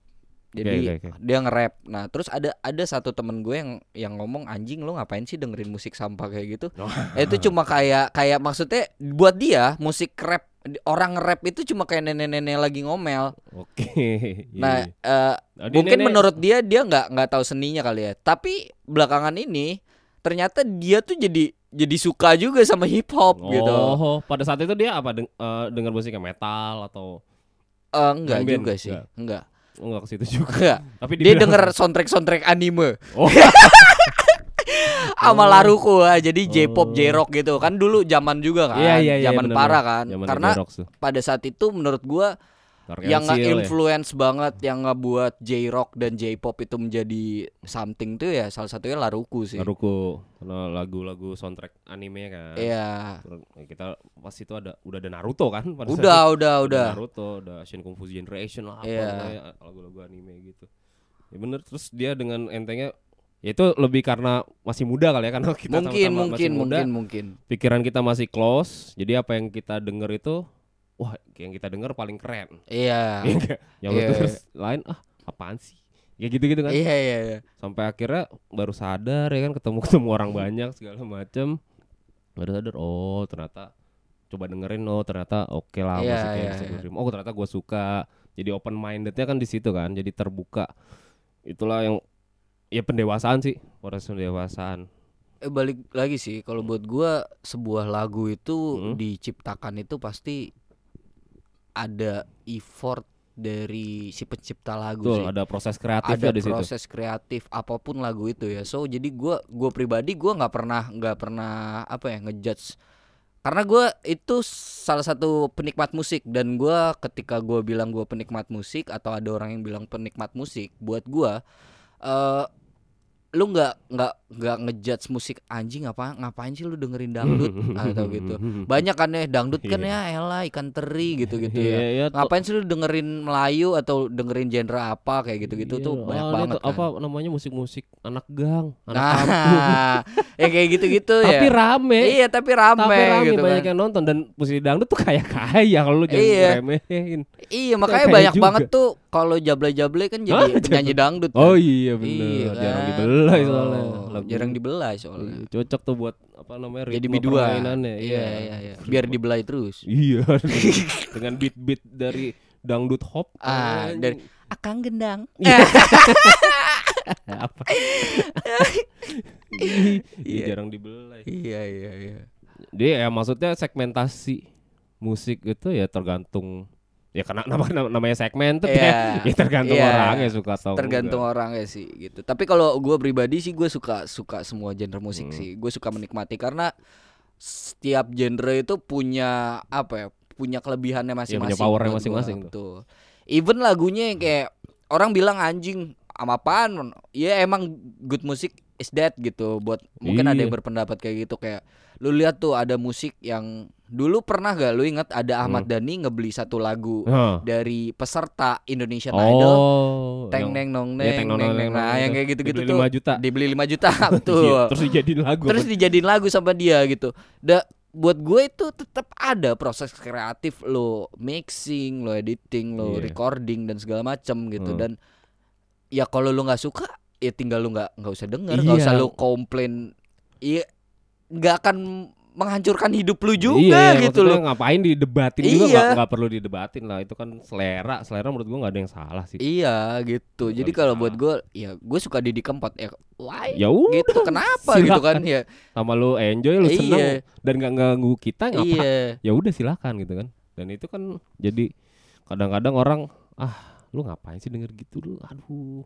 Jadi Oke, oke, oke. dia nge-rap. Nah, terus ada ada satu temen gue yang yang ngomong anjing lu ngapain sih dengerin musik sampah kayak gitu? Oh. Eh, itu cuma kayak kayak maksudnya buat dia musik rap orang rap itu cuma kayak nenek-nenek lagi ngomel. oke Nah, iya. Nah, dia mungkin nenek- menurut dia dia nggak nggak tahu seninya kali ya. Tapi belakangan ini ternyata dia tuh jadi jadi suka juga sama hip hop gitu. Oh, pada saat itu dia apa deng eh, dengar musiknya metal atau Eh, enggak juga sih, Enggak. enggak. Oh, enggak ke situ juga. Tapi Dia denger soundtrack soundtrack anime Oh. sama Laruko ah, jadi Oh. J-pop, J-rock gitu. Kan dulu zaman juga kan, Iya, iya, iya, zaman bener, parah bener. kan. Zaman Karena J-Rock tuh. pada saat itu menurut gua Dark yang and Seal ya. nge-influence banget yang ngebuat J-rock dan J-pop itu menjadi something tuh ya salah satunya Laruko sih. Naruto karena lagu-lagu soundtrack anime kan. Iya. Terus Kita pas itu ada udah ada Naruto kan pada saat Udah, itu. udah, udah. Naruto, ada Shin Kung Fu Generation lah apa namanya, lagu-lagu anime gitu. Ya bener terus dia dengan entengnya ya itu lebih karena masih muda kali ya karena kita Mungkin, sama-sama mungkin, masih muda, mungkin, mungkin. pikiran kita masih close jadi apa yang kita denger itu wah yang kita denger paling keren Iya. Iya yang Iya, lu terus lain ah apaan sih ya gitu gitu kan Iya, iya, iya. sampai akhirnya baru sadar ya kan ketemu ketemu orang banyak segala macem baru sadar oh ternyata coba dengerin oh ternyata oke lah Iya, musiknya iya, iya. gue terima. oh ternyata gue suka jadi open mindednya kan di situ kan jadi terbuka itulah yang ya pendewasaan sih proses pendewasaan Eh balik lagi sih kalau buat gua sebuah lagu itu Hmm. diciptakan itu pasti ada effort dari si pencipta lagu betul sih. ada proses ada kreatifnya di situ proses kreatif apa pun lagu itu ya. So jadi gua gua pribadi gua nggak pernah nggak pernah apa ya ngejudge karena gua itu salah satu penikmat musik dan gua ketika gua bilang gua penikmat musik atau ada orang yang bilang penikmat musik buat gua eh lu nggak nggak nggak ngejudge musik anjing apa ngapain sih lu dengerin dangdut atau gitu banyak kan ya dangdut kan ya elah ikan teri gitu gitu Iya, ya iya, tuh. ngapain sih lu dengerin Melayu atau dengerin genre apa kayak gitu-gitu Iya, tuh ah, banyak ini banget kan. apa namanya musik-musik anak gang anak Nah, ya kayak gitu-gitu ya. tapi rame Iya, tapi rame, tapi rame gitu banyak kan. yang nonton dan musik dangdut tuh kayak kaya kalau lu jangan Iya. remehin Iya, makanya banyak juga. banget tuh kalau jable-jable kan jadi penyanyi dangdut. oh kan. iya bener Iya jarang kan? dibelai Oh, soalnya lagu. Jarang dibelai soalnya. Iya, cocok tuh buat apa namanya Jadi ritme biduan. permainannya Iya, iya, iya. Biar dibelai terus. iya dengan beat-beat dari dangdut hop Ah, anjing. dari Akang gendang. Iya. apa Iya. iya jarang dibelai Iya, iya, iya. dia ya maksudnya segmentasi musik itu ya tergantung ya karena nama, nama- namanya segmen tuh Iya. ya, ya tergantung Iya. orangnya suka atau tergantung enggak. orangnya sih gitu. Tapi kalau gue pribadi sih gue suka suka semua genre musik Hmm. sih. Gue suka menikmati karena setiap genre itu punya apa ya? Punya kelebihannya masing-masing. punya powernya masing-masing tuh. Even lagunya yang kayak orang bilang anjing sama apaan? Ya emang good musik is that gitu buat mungkin ada yang Iya. berpendapat kayak gitu kayak lu lihat tuh ada musik yang dulu pernah gak lu inget ada Ahmad Hmm. Dhani ngebeli satu lagu Hah. dari peserta Indonesian Idol Oh, teng yang- neng nong Iya, neng teng, nong, neng neng neng, nah yang kayak gitu-gitu tuh 5 juta. dibeli 5 juta Iya, betul terus dijadiin lagu terus dijadiin lagu sama dia gitu da buat gue itu tetap ada proses kreatif lo mixing lo editing lo Iya. recording dan segala macam gitu Hmm. dan ya kalau lu nggak suka ya tinggal lu nggak nggak usah denger nggak Iya. usah lu komplain iya nggak akan menghancurkan hidup lu juga iya, gitu loh. ngapain didebatin juga? Iya. nggak nggak perlu didebatin lah. Itu kan selera. Selera menurut gua nggak ada yang salah sih. Iya gitu. Nggak jadi kalau buat gue ya gue suka Didi Kempot ya why? Ya udah gitu kenapa gitu kan? Ya. Sama lu enjoy lu Iya. seneng. Dan nggak ganggu kita ngapa iya. Ya udah silakan gitu kan. Dan itu kan jadi kadang-kadang orang ah lu ngapain sih denger gitu? Lu aduh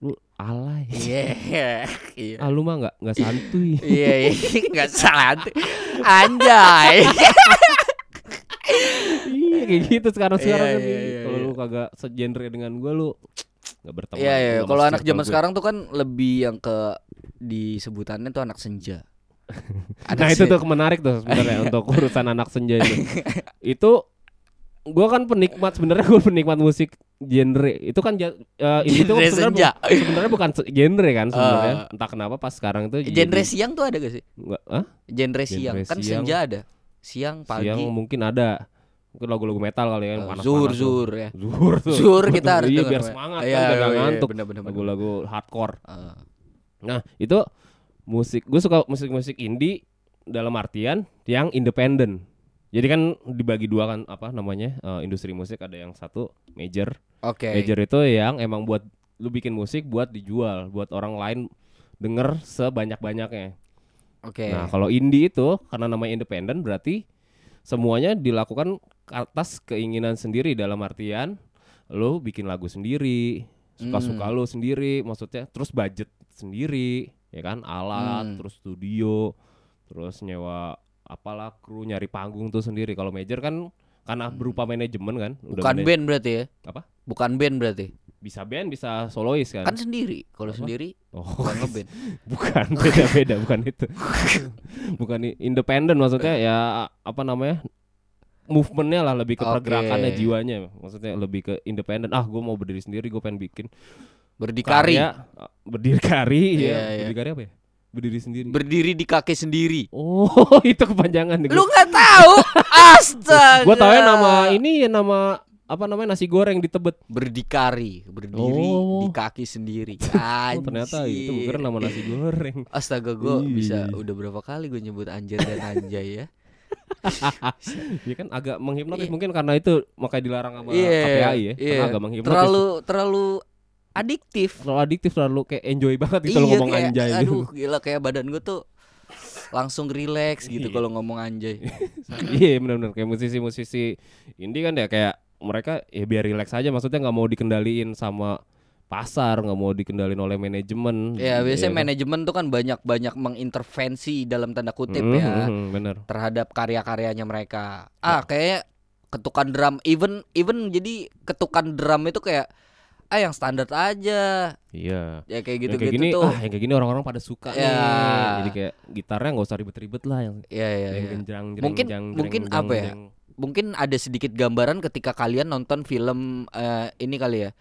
lu alay iya iya ah lu mah nggak nggak santuy Iya, iya, nggak salah. Anjay. iya kayak gitu sekarang sekarang Iya, iya, iya, kalau iya. lu kagak segenre dengan gua lu nggak berteman Iya, iya. lu sama Kalau anak zaman sekarang tuh kan lebih yang ke disebutannya tuh anak senja. Nah itu tuh menarik tuh sebenarnya untuk urusan anak senja itu. itu gua kan penikmat sebenarnya gua penikmat musik genre. Itu kan eh, ini tuh Genre sebenarnya bu- sebenarnya bukan genre kan sebenarnya. Eh. Entah kenapa pas sekarang tuh Genre siang tuh ada gak sih? enggak ah? Genre siang. Kan siang. senja ada. Siang, pagi. Siang mungkin ada. Mungkin lagu-lagu metal kali kan Eh, panas-panas Zuhur, tuh. zuhur ya. Zuhur tuh. Zuhur kita harus Iya biar semangat Iya, kan iya, iya, ngantuk. Lagu-lagu hardcore. Eh, Nah, itu musik gue suka musik-musik indie dalam artian yang independen. Jadi kan dibagi dua kan apa namanya? eh, industri musik ada yang satu major. Oke. Major itu yang emang buat lu bikin musik buat dijual, buat orang lain denger sebanyak-banyaknya. Oke. Nah, kalau indie itu karena namanya independen berarti semuanya dilakukan atas keinginan sendiri dalam artian lu bikin lagu sendiri, suka-suka Hmm. lu sendiri, maksudnya terus budget sendiri, ya kan? Alat, Hmm. terus studio, terus nyewa apalah kru nyari panggung tuh sendiri. Kalau major kan karena berupa manajemen kan, udah Hmm. Bukan band berarti ya? Apa? Bukan band berarti. bisa band, bisa solois kan? Kan sendiri. Kalau sendiri oh, bukan ngeband. bukan beda-beda, bukan itu. bukan independen maksudnya ya apa namanya? movementnya lah lebih ke Oke. pergerakannya jiwanya maksudnya lebih ke independen ah gue mau berdiri sendiri gue pengen bikin Berdikari. karya, berdikari Iya, ya iya. berdikari apa ya berdiri sendiri Berdiri di kaki sendiri. oh itu kepanjangan Lu nggak tahu? Astaga. gue tau ya nama ini ya nama apa namanya nasi goreng di Tebet berdikari, berdiri Oh. di kaki sendiri. oh, ternyata itu Anjir. bukan nama nasi goreng Astaga gue Iya. bisa udah berapa kali gue nyebut anjir dan anjay ya. ya kan agak menghipnotis Iya. mungkin karena itu makanya dilarang sama Iya. KPAI ya iya. karena agak menghipnotis Terlalu terlalu adiktif. terlalu adiktif terlalu kayak enjoy banget gitu iya ngomong kayak, anjay gitu. aduh gila kayak badan gue tuh langsung relax gitu Iya. kalau ngomong anjay. iya benar-benar kayak musisi-musisi indie kan ya kayak mereka ya biar relax aja maksudnya nggak mau dikendaliin sama pasar nggak mau dikendaliin oleh manajemen Ya biasanya kan? manajemen tuh kan banyak-banyak mengintervensi dalam tanda kutip Mhm, ya mhm, bener terhadap karya-karyanya mereka. Ah kayak ketukan drum even even jadi ketukan drum itu kayak ah yang standar aja iya ya kayak gitu-gitu kayak gini tuh. ah yang kayak gini orang-orang pada suka Ya. nih jadi kayak gitarnya nggak usah ribet-ribet lah yang Iya iya yang iya. genjreng Mungkin- jreng, mungkin jreng, apa ya? jreng. Mungkin ada sedikit gambaran ketika kalian nonton film eh, ini kali ya.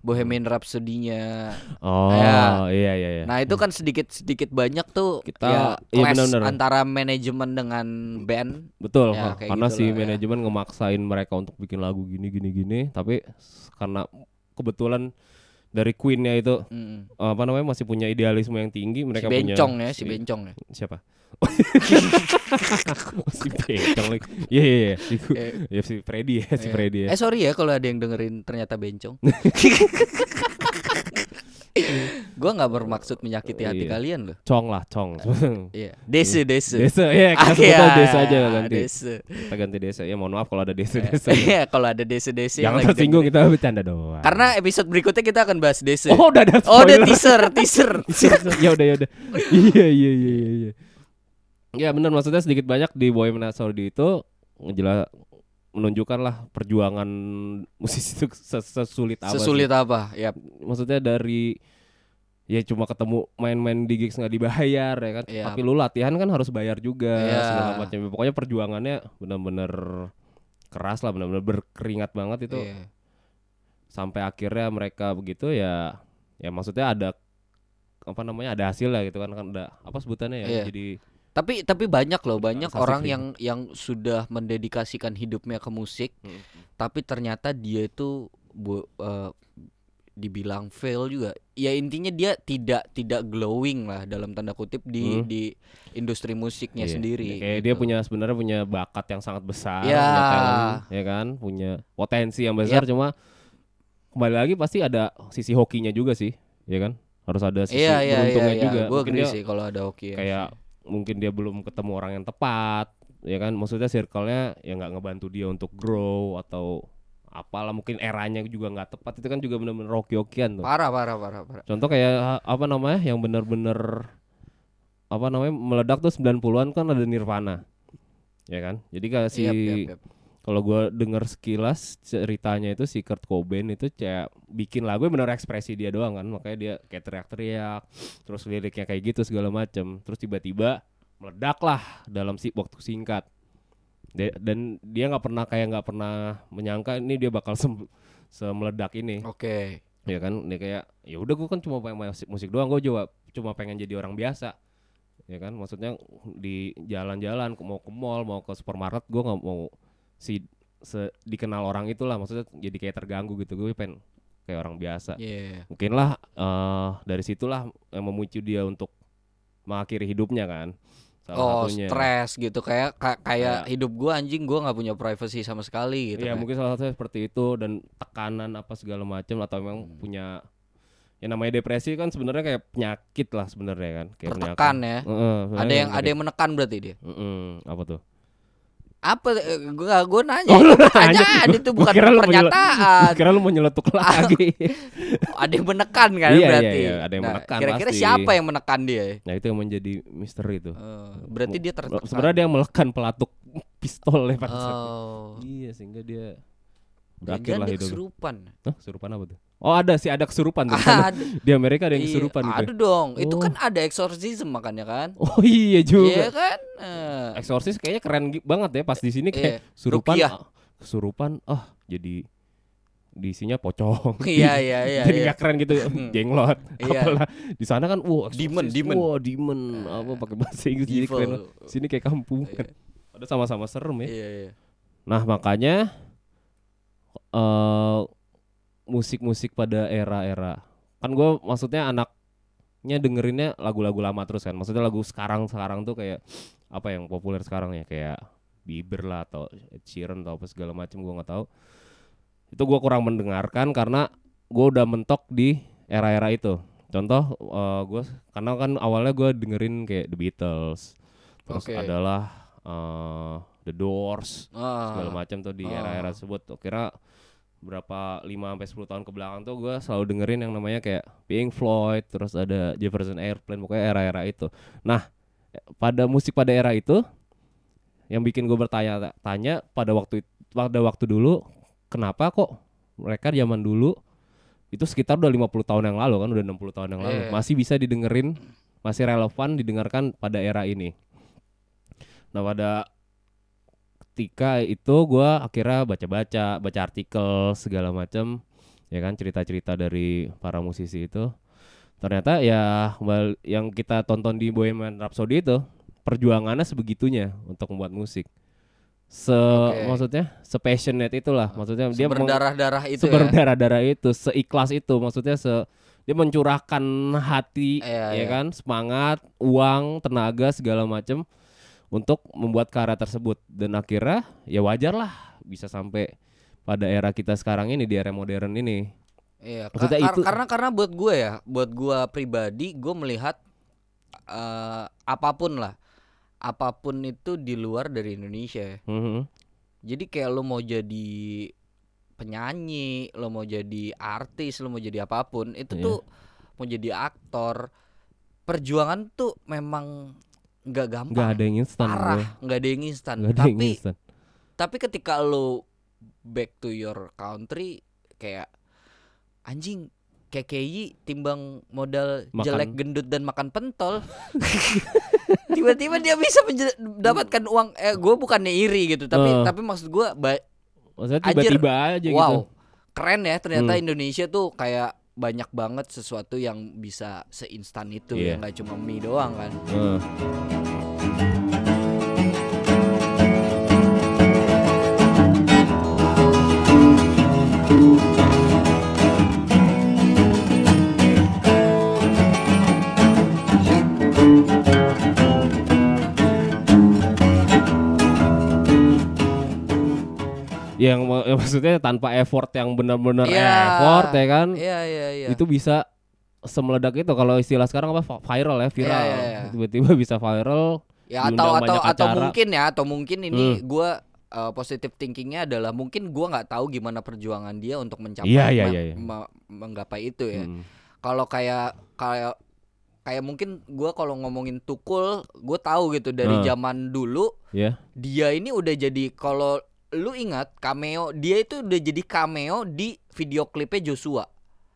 Bohemian Rhapsody-nya. oh Ya. iya iya iya Nah, itu kan sedikit sedikit banyak tuh Kita- ya iya, clash benar-benar. antara manajemen dengan band. Betul, Ya, karena gitu si ya. manajemen ngemaksain mereka untuk bikin lagu gini gini gini, tapi karena kebetulan dari Queen-nya itu Mm. apa namanya masih punya idealisme yang tinggi, mereka si punya bencong ya, si bencong ya. siapa? Si bencong lagi. Iya iya iya. Si, Eh, ya, si Freddy ya, si eh. Freddy ya. Eh sorry ya kalau ada yang dengerin ternyata bencong. Gua nggak bermaksud menyakiti hati Iya. kalian loh. Cong lah, Cong. Iya, dese dese. desa, ya kita Ah, iya, desa aja ganti. Dese. Kita ganti desa. Ya mohon maaf kalau ada desa-desa. Iya, kalau ada dese-dese yang Jangan tersinggung kita bercanda doang. Karena episode berikutnya kita akan bahas dese. Oh, udah ada Oh, udah spoiler. teaser, teaser. ya udah ya udah. Iya iya iya iya iya. Ya benar maksudnya sedikit banyak di Bohemian Rhapsody itu ngejelas menunjukkan lah perjuangan musisi itu ses- sesulit apa sih. Sesulit apa? Ya, Maksudnya dari ya cuma ketemu main-main di gigs nggak dibayar ya kan. Iya. Tapi lu latihan kan harus bayar juga Iya. segala macam. Pokoknya perjuangannya benar-benar keras lah, benar-benar berkeringat banget itu Iya. sampai akhirnya mereka begitu ya ya maksudnya ada apa namanya ada hasil lah gitu kan kan ada apa sebutannya ya Iya. jadi Tapi tapi banyak loh, banyak Sensasi orang yang yang sudah mendedikasikan hidupnya ke musik, Hmm. tapi ternyata dia itu bu, eh, dibilang fail juga. Ya intinya dia tidak tidak glowing lah dalam tanda kutip di Hmm. di industri musiknya Iya. sendiri. kayak dia gitu. punya sebenarnya punya bakat yang sangat besar Ya. punya talent ya kan punya potensi yang besar cuma kembali lagi pasti ada sisi hokinya juga sih ya kan harus ada sisi iya iya, beruntungnya iya. juga Gue Mungkin dia sih kalau ada hoki ya. kayak mungkin dia belum ketemu orang yang tepat ya kan maksudnya circle-nya ya nggak ngebantu dia untuk grow atau apalah mungkin eranya juga nggak tepat. Itu kan juga bener-bener hoki-hokian tuh. Parah parah parah parah. contoh kayak apa namanya yang bener-bener apa namanya meledak tuh 90-an kan ada Nirvana. Ya kan? Jadi kayak si kalau gua denger sekilas ceritanya itu si Kurt Cobain itu kayak bikin lagu bener ekspresi dia doang kan. Makanya dia kayak teriak-teriak terus liriknya kayak gitu segala macem. Terus tiba-tiba meledak lah dalam si waktu singkat Dia- dan dia nggak pernah kayak nggak pernah menyangka ini dia bakal sem semeledak ini. Oke. ya kan? Dia kayak ya udah gua kan cuma pengen musik, musik doang gue coba cuma pengen jadi orang biasa. Ya kan? Maksudnya di jalan-jalan mau ke mall mau ke supermarket gue nggak mau si se, dikenal orang itulah. Maksudnya jadi kayak terganggu gitu. Gue pengen kayak orang biasa. Iya. mungkin lah eh, dari situlah yang memicu dia untuk mengakhiri hidupnya kan salah Oh, satunya stres gitu kayak ka- kayak Kayak- hidup gua anjing gua nggak punya privacy sama sekali gitu. Iya mungkin salah satunya seperti itu dan tekanan apa segala macam atau memang Hmm. punya yang namanya depresi kan sebenarnya kayak penyakit lah sebenarnya kan kayak Tertekan ya. Heeh, sebenarnya Ada yang ada penyakit. yang menekan berarti dia. Heeh, apa tuh Apa eh, gua gua nanya. Oh, Pertanyaan nanya. itu Gua bukan kira pernyataan. kira lu mau nyeletuk lagi ada yang menekan kan Iya, iya, berarti. iya, ada yang Nah, menekan Kira-kira pasti. siapa yang menekan dia? nah itu yang menjadi misteri itu Eh, berarti dia tertekan. sebenarnya dia melekan pelatuk pistol ya saat itu. Oh. iya sehingga dia berakhir lah hidupnya kesurupan. Hah, kesurupan apa tuh oh ada sih ada kesurupan tuh di Amerika ada yang iya, kesurupan gitu ada dong. Itu Oh. kan ada exorcism makanya kan. oh iya juga Iya kan? Exorcist kayaknya keren banget ya pas di sini kayak Iya, surupan Rukiah. ah, kesurupan ah jadi di isinya pocong. Iya iya iya. jadi iya. nggak keren gitu jenglot. Iya. Apalah di sana kan exorcist, Demon, demon. Wah, demon apa pakai bahasa Inggris jadi keren. Sini kayak kampungan. Ada sama-sama serem ya. Iya iya. Nah, makanya eh musik-musik pada era-era. Kan gue maksudnya anaknya dengerinnya lagu-lagu lama terus kan. Maksudnya lagu sekarang-sekarang tuh kayak apa yang populer sekarang ya kayak Bieber lah atau Ed Sheeran atau apa segala macam gue nggak tahu. Itu gue kurang mendengarkan karena gue udah mentok di era-era itu. Contoh gue karena kan awalnya gue dengerin kayak The Beatles, terus Oke. adalah eh, The Doors, segala Ah, macam tuh di Ah. era-era tersebut. Tuh, kira berapa 5 sampai 10 tahun ke belakang tuh gue selalu dengerin yang namanya kayak Pink Floyd, terus ada Jefferson Airplane, pokoknya era-era itu. Nah, pada musik pada era itu yang bikin gue bertanya-tanya pada waktu pada waktu dulu kenapa kok mereka zaman dulu itu sekitar udah 50 tahun yang lalu kan udah 60 tahun yang lalu Iya. masih bisa didengerin masih relevan didengarkan pada era ini. Nah, pada ketika itu gua akhirnya baca-baca, baca artikel segala macam ya kan cerita-cerita dari para musisi itu. Ternyata ya yang kita tonton di Bohemian Rhapsody itu perjuangannya sebegitunya untuk membuat musik. Se Oke. maksudnya se passionate itulah maksudnya dia meng- berdarah-darah itu ya. seberdarah-darah itu, seikhlas itu, maksudnya se dia mencurahkan hati, Iya, ya iya. kan, semangat, uang, tenaga segala macam untuk membuat karya tersebut dan akhirnya ya wajar lah bisa sampai pada era kita sekarang ini di era modern ini. Iya, Maksudnya kar- itu- karena karena buat gue ya, buat gue pribadi, gue melihat eh, apa pun lah, apa pun itu di luar dari Indonesia. ya. Mhm. Jadi kayak lo mau jadi penyanyi, lo mau jadi artis, lo mau jadi apa pun, itu Iya. tuh mau jadi aktor, perjuangan tuh memang nggak gampang, Nggak ada yang instan, parah, nggak ada yang instan. Nggak ada yang Tapi instan. tapi ketika lo back to your country kayak anjing KKI timbang modal Makan. jelek gendut dan makan pentol. Tiba-tiba dia bisa mendapatkan uang eh gue bukannya iri gitu, tapi Eh. tapi maksud gue Maksudnya tiba-tiba aja wow. gitu. Keren ya ternyata Hmm. Indonesia tuh kayak banyak banget sesuatu yang bisa seinstan itu Iya. ya nggak cuma mie doang kan. Heeh. Yang yang maksudnya tanpa effort yang benar-benar Iya. effort ya kan Iya iya iya. itu bisa semeledak itu kalau istilah sekarang apa viral ya viral Iya, iya, iya. tiba-tiba bisa viral ya atau atau atau acara. Hmm. mungkin ya atau mungkin ini gua uh, positive thinkingnya adalah mungkin gua nggak tahu gimana perjuangan dia untuk mencapai iya, me- iya, iya. me- menggapai itu ya. Hmm. Kalau kayak kayak kayak mungkin gua kalau ngomongin tukul, gue tahu gitu dari Hmm. zaman dulu ya dia ini udah jadi kalau lu ingat cameo dia itu udah jadi cameo di video klipnya Joshua.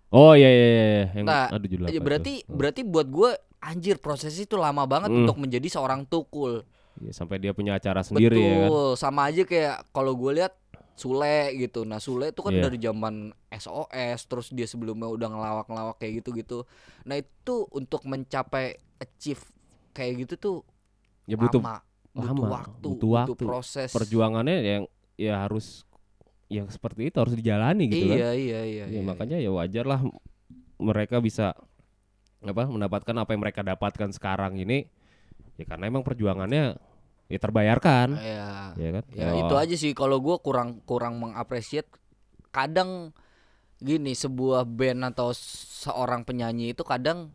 oh iya iya iya iya. yang Nah, aduh judul apa Ya, itu? berarti berarti buat gue anjir proses itu lama banget Hmm. untuk menjadi seorang tukul. Iya, sampai dia punya acara sendiri ya kan Betul, sama aja kayak kalau gue lihat Sule gitu. Nah, Sule itu kan Iya. dari zaman SOS, terus dia sebelumnya udah ngelawak-ngelawak kayak gitu-gitu. Nah, itu untuk mencapai achieve kayak gitu tuh ya butuh lama, butuh lama, waktu, butuh waktu. proses. perjuangannya yang ya harus yang seperti itu harus dijalani gitu kan. Iya, iya, iya, Ya, iya. makanya ya wajar lah mereka bisa apa mendapatkan apa yang mereka dapatkan sekarang ini. Ya karena emang perjuangannya ya terbayarkan. Iya. ya kan? Ya Oh, itu aja sih kalau gue kurang kurang mengapresiat. Kadang gini sebuah band atau seorang penyanyi itu kadang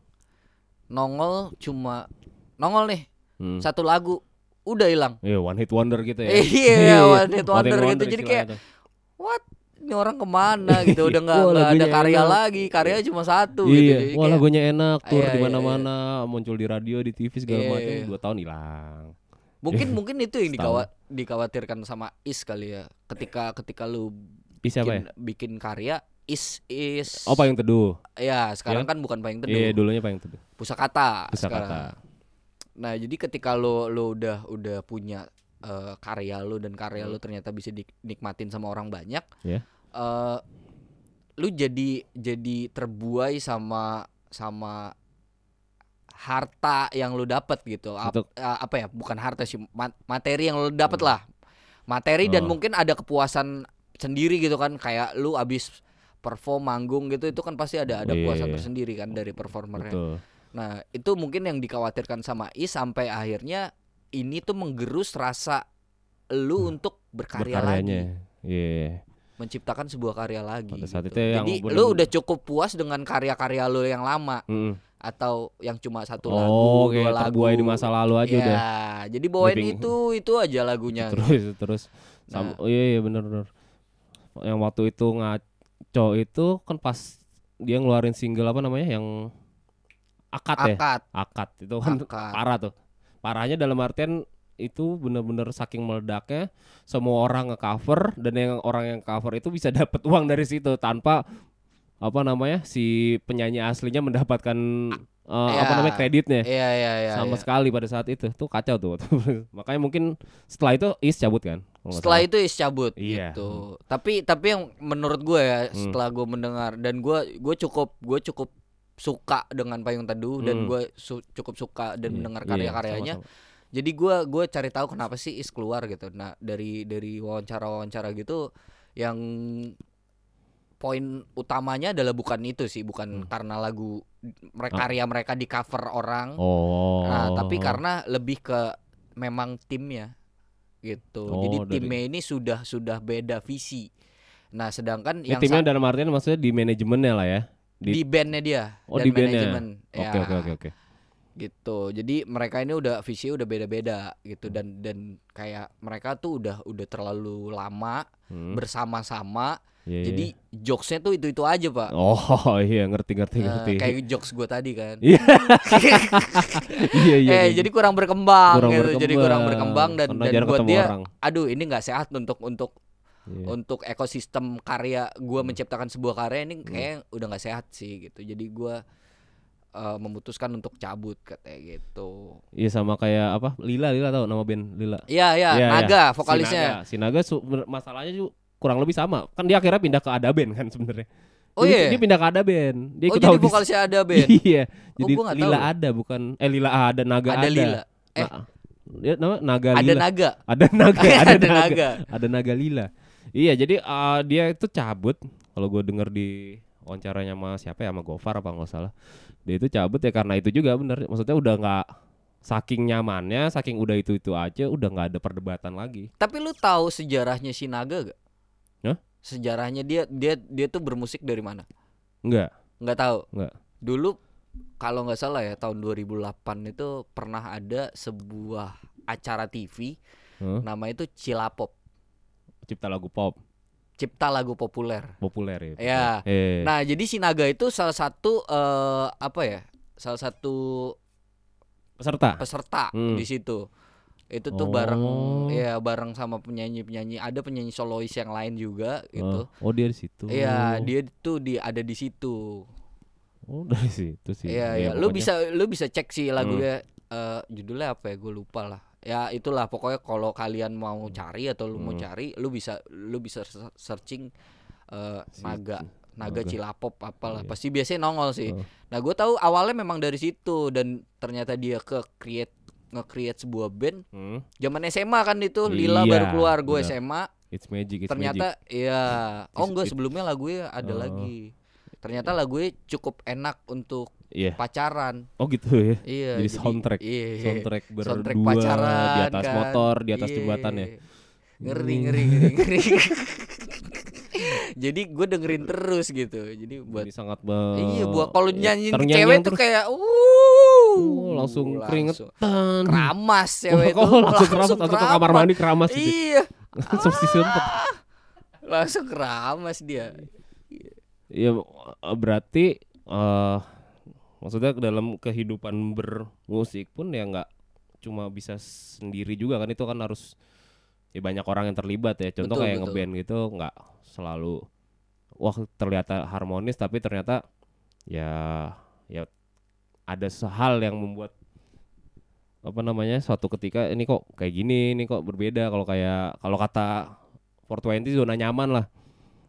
nongol cuma nongol nih hmm. satu lagu udah hilang. Iya, one hit wonder gitu ya. Iya, one hit wonder gitu. Jadi kayak tuh. what? Ini orang ke mana gitu? Udah nggak ada karya enak. lagi. Karya cuma satu gitu. Iya. Jadi wah kayak- lagunya enak. Tur Iya, di iya, mana-mana muncul di radio di TV segala Iya, macam. iya. dua tahun hilang. Mungkin mungkin itu yang dikawat dikhawatirkan sama Is kali ya. Ketika ketika lu ya? bikin, bikin karya Is is. Oh payung teduh. Ya sekarang Ya. kan bukan payung teduh. iya dulunya payung teduh. Pusakata Pusakata. sekarang. Nah, jadi ketika lo lo udah udah punya eh, karya lo dan karya lo ternyata bisa dinikmatin sama orang banyak, Ya. eh, lu jadi jadi terbuai sama sama harta yang lu dapat gitu. Ap- apa ya? Bukan harta sih, ma- materi yang lu dapat lah. Materi dan Oh. mungkin ada kepuasan sendiri gitu kan kayak lu abis perform manggung gitu itu kan pasti ada ada Iya, puasan iya. tersendiri kan dari performernya. betul Nah, itu mungkin yang dikhawatirkan sama Is sampai akhirnya ini tuh menggerus rasa lu untuk berkarya lagi, berkaryanya iya menciptakan sebuah karya lagi. Pada saat gitu. itu yang Jadi bener- lu udah cukup puas dengan karya-karya lu yang lama Mm. atau yang cuma satu oh lagu, dua kayak lagu. terbuai di masa lalu aja ya, udah jadi bawain Living- itu itu aja lagunya. terus terus sam- Nah. oh iya iya bener bener yang waktu itu ngaco itu kan pas dia ngeluarin single apa namanya yang akad, ya Akad, akad itu kan akad. parah tuh parahnya dalam artian itu bener-bener saking meledaknya semua orang nge-cover dan yang orang yang cover itu bisa dapat uang dari situ tanpa apa namanya si penyanyi aslinya mendapatkan eh, apa Ya. namanya kreditnya Iya iya iya. sama iya. sekali pada saat itu tuh kacau tuh makanya mungkin setelah itu is cabut kan Setelah itu is cabut Iya. gitu. Tapi tapi yang menurut gue ya Hmm. setelah gue mendengar dan gue gue cukup gue cukup suka dengan payung teduh dan Hmm. gue su- cukup suka dan Iya, mendengar iya, karya-karyanya. sama-sama. Jadi gue gue cari tahu kenapa sih is keluar gitu. Nah dari dari wawancara-wawancara gitu yang poin utamanya adalah bukan itu sih, bukan Hmm. karena lagu mereka Ah. karya mereka di cover orang. oh Nah, tapi karena lebih ke memang timnya gitu. Oh, Jadi dari- timnya ini sudah sudah beda visi. Nah, sedangkan Ini yang timnya dalam artian maksudnya di manajemennya lah ya di, di, bandnya dia oh dan di manajemen. oke Ya, oke oke oke Gitu. Jadi mereka ini udah visi udah beda-beda gitu dan dan kayak mereka tuh udah udah terlalu lama Hmm, bersama-sama. iya, iya, Jadi jokesnya tuh itu-itu aja, Pak. Oh iya ngerti ngerti Eh, ngerti. kayak jokes gue tadi kan. Iya. iya iya. eh iya. jadi kurang berkembang Kurang gitu. Jadi kurang berkembang dan Karena dan buat dia orang. aduh ini nggak sehat untuk untuk Iya. untuk ekosistem karya gua Hmm. menciptakan sebuah karya ini kayak udah nggak sehat sih gitu jadi gua eh, memutuskan untuk cabut katanya gitu Iya sama kayak apa? Lila, Lila tahu nama band Lila. Iya ya Iya, Naga iya. vokalisnya Si Naga, si Naga su- bener- masalahnya juga kurang lebih sama. Kan dia akhirnya pindah ke Ada Band kan sebenarnya. Oh Jadi iya Dia pindah ke Ada Band. Dia Oh jadi vokalisnya ada band iya. Oh, Jadi nggak Lila tahu. ada bukan eh Lila ada Naga ada. Ada Lila. Eh. Nah, dia nama Naga ada Lila. naga ada Naga, ada, Ada naga. naga. Ada Naga Lila. Iya, jadi uh, dia itu cabut kalau gue denger di wawancaranya sama siapa ya sama Gofar apa nggak salah. Dia itu cabut ya karena itu juga bener. Maksudnya udah nggak saking nyamannya, saking udah itu itu aja, udah nggak ada perdebatan lagi. Tapi lu tahu sejarahnya si Naga gak? Hah? Sejarahnya dia dia dia tuh bermusik dari mana? Enggak, Nggak tahu. Nggak. Dulu kalau nggak salah ya tahun 2008 itu pernah ada sebuah acara TV Huh? nama itu Cilapop, cipta lagu pop cipta lagu populer. populer ya. Ya. Eh, Nah, jadi si Naga itu salah satu eh, apa ya? Salah satu peserta. peserta Hmm. di situ. Itu tuh bareng Oh. ya bareng sama penyanyi-penyanyi, ada penyanyi solois yang lain juga gitu. Oh, oh, dia di situ. Iya, dia tuh di ada di situ. Oh, dari situ sih. Iya, iya. Ya, Lu bisa lu bisa cek sih lagunya eh, judulnya apa ya? Gue lupa lah. Ya itulah pokoknya kalau kalian mau cari atau lu mau Hmm. cari, lu bisa lu bisa searching Si- naga naga Naga. Cilapop apalah. Iya. Pasti biasanya nongol sih. Oh. Nah, gue tahu awalnya memang dari situ dan ternyata dia ke create nge-create sebuah band Hmm, zaman SMA kan itu Lila Iya, baru keluar gue. SMA it's magic, it's ternyata iya oh It's- enggak sebelumnya lagunya ada Oh. lagi ternyata lagunya cukup enak untuk Iya. pacaran Oh gitu ya. iya Jadi soundtrack. iya, Soundtrack berdua soundtrack pacaran di atas kan. motor, di atas Iya. jembatan ya. ngeri ngeri ngeri ngeri jadi gue dengerin terus gitu jadi buat Jadi sangat be- iya buat kalau ya, nyanyiin terngiang-ngiang cewek tuh terus. kayak uh Oh, langsung keringetan. keramas cewek oh, itu langsung keramas, langsung ke kamar mandi keramas gitu. iya Langsung si sempet. langsung keramas dia Iya berarti eh maksudnya dalam kehidupan bermusik pun ya nggak cuma bisa sendiri juga kan itu kan harus ya banyak orang yang terlibat ya. Contoh Betul, kayak betul. ngeband gitu nggak selalu wah terlihat harmonis tapi ternyata ya ya ada hal yang membuat apa namanya suatu ketika ini kok kayak gini ini kok berbeda kalau kayak kalau kata 420 zona nyaman lah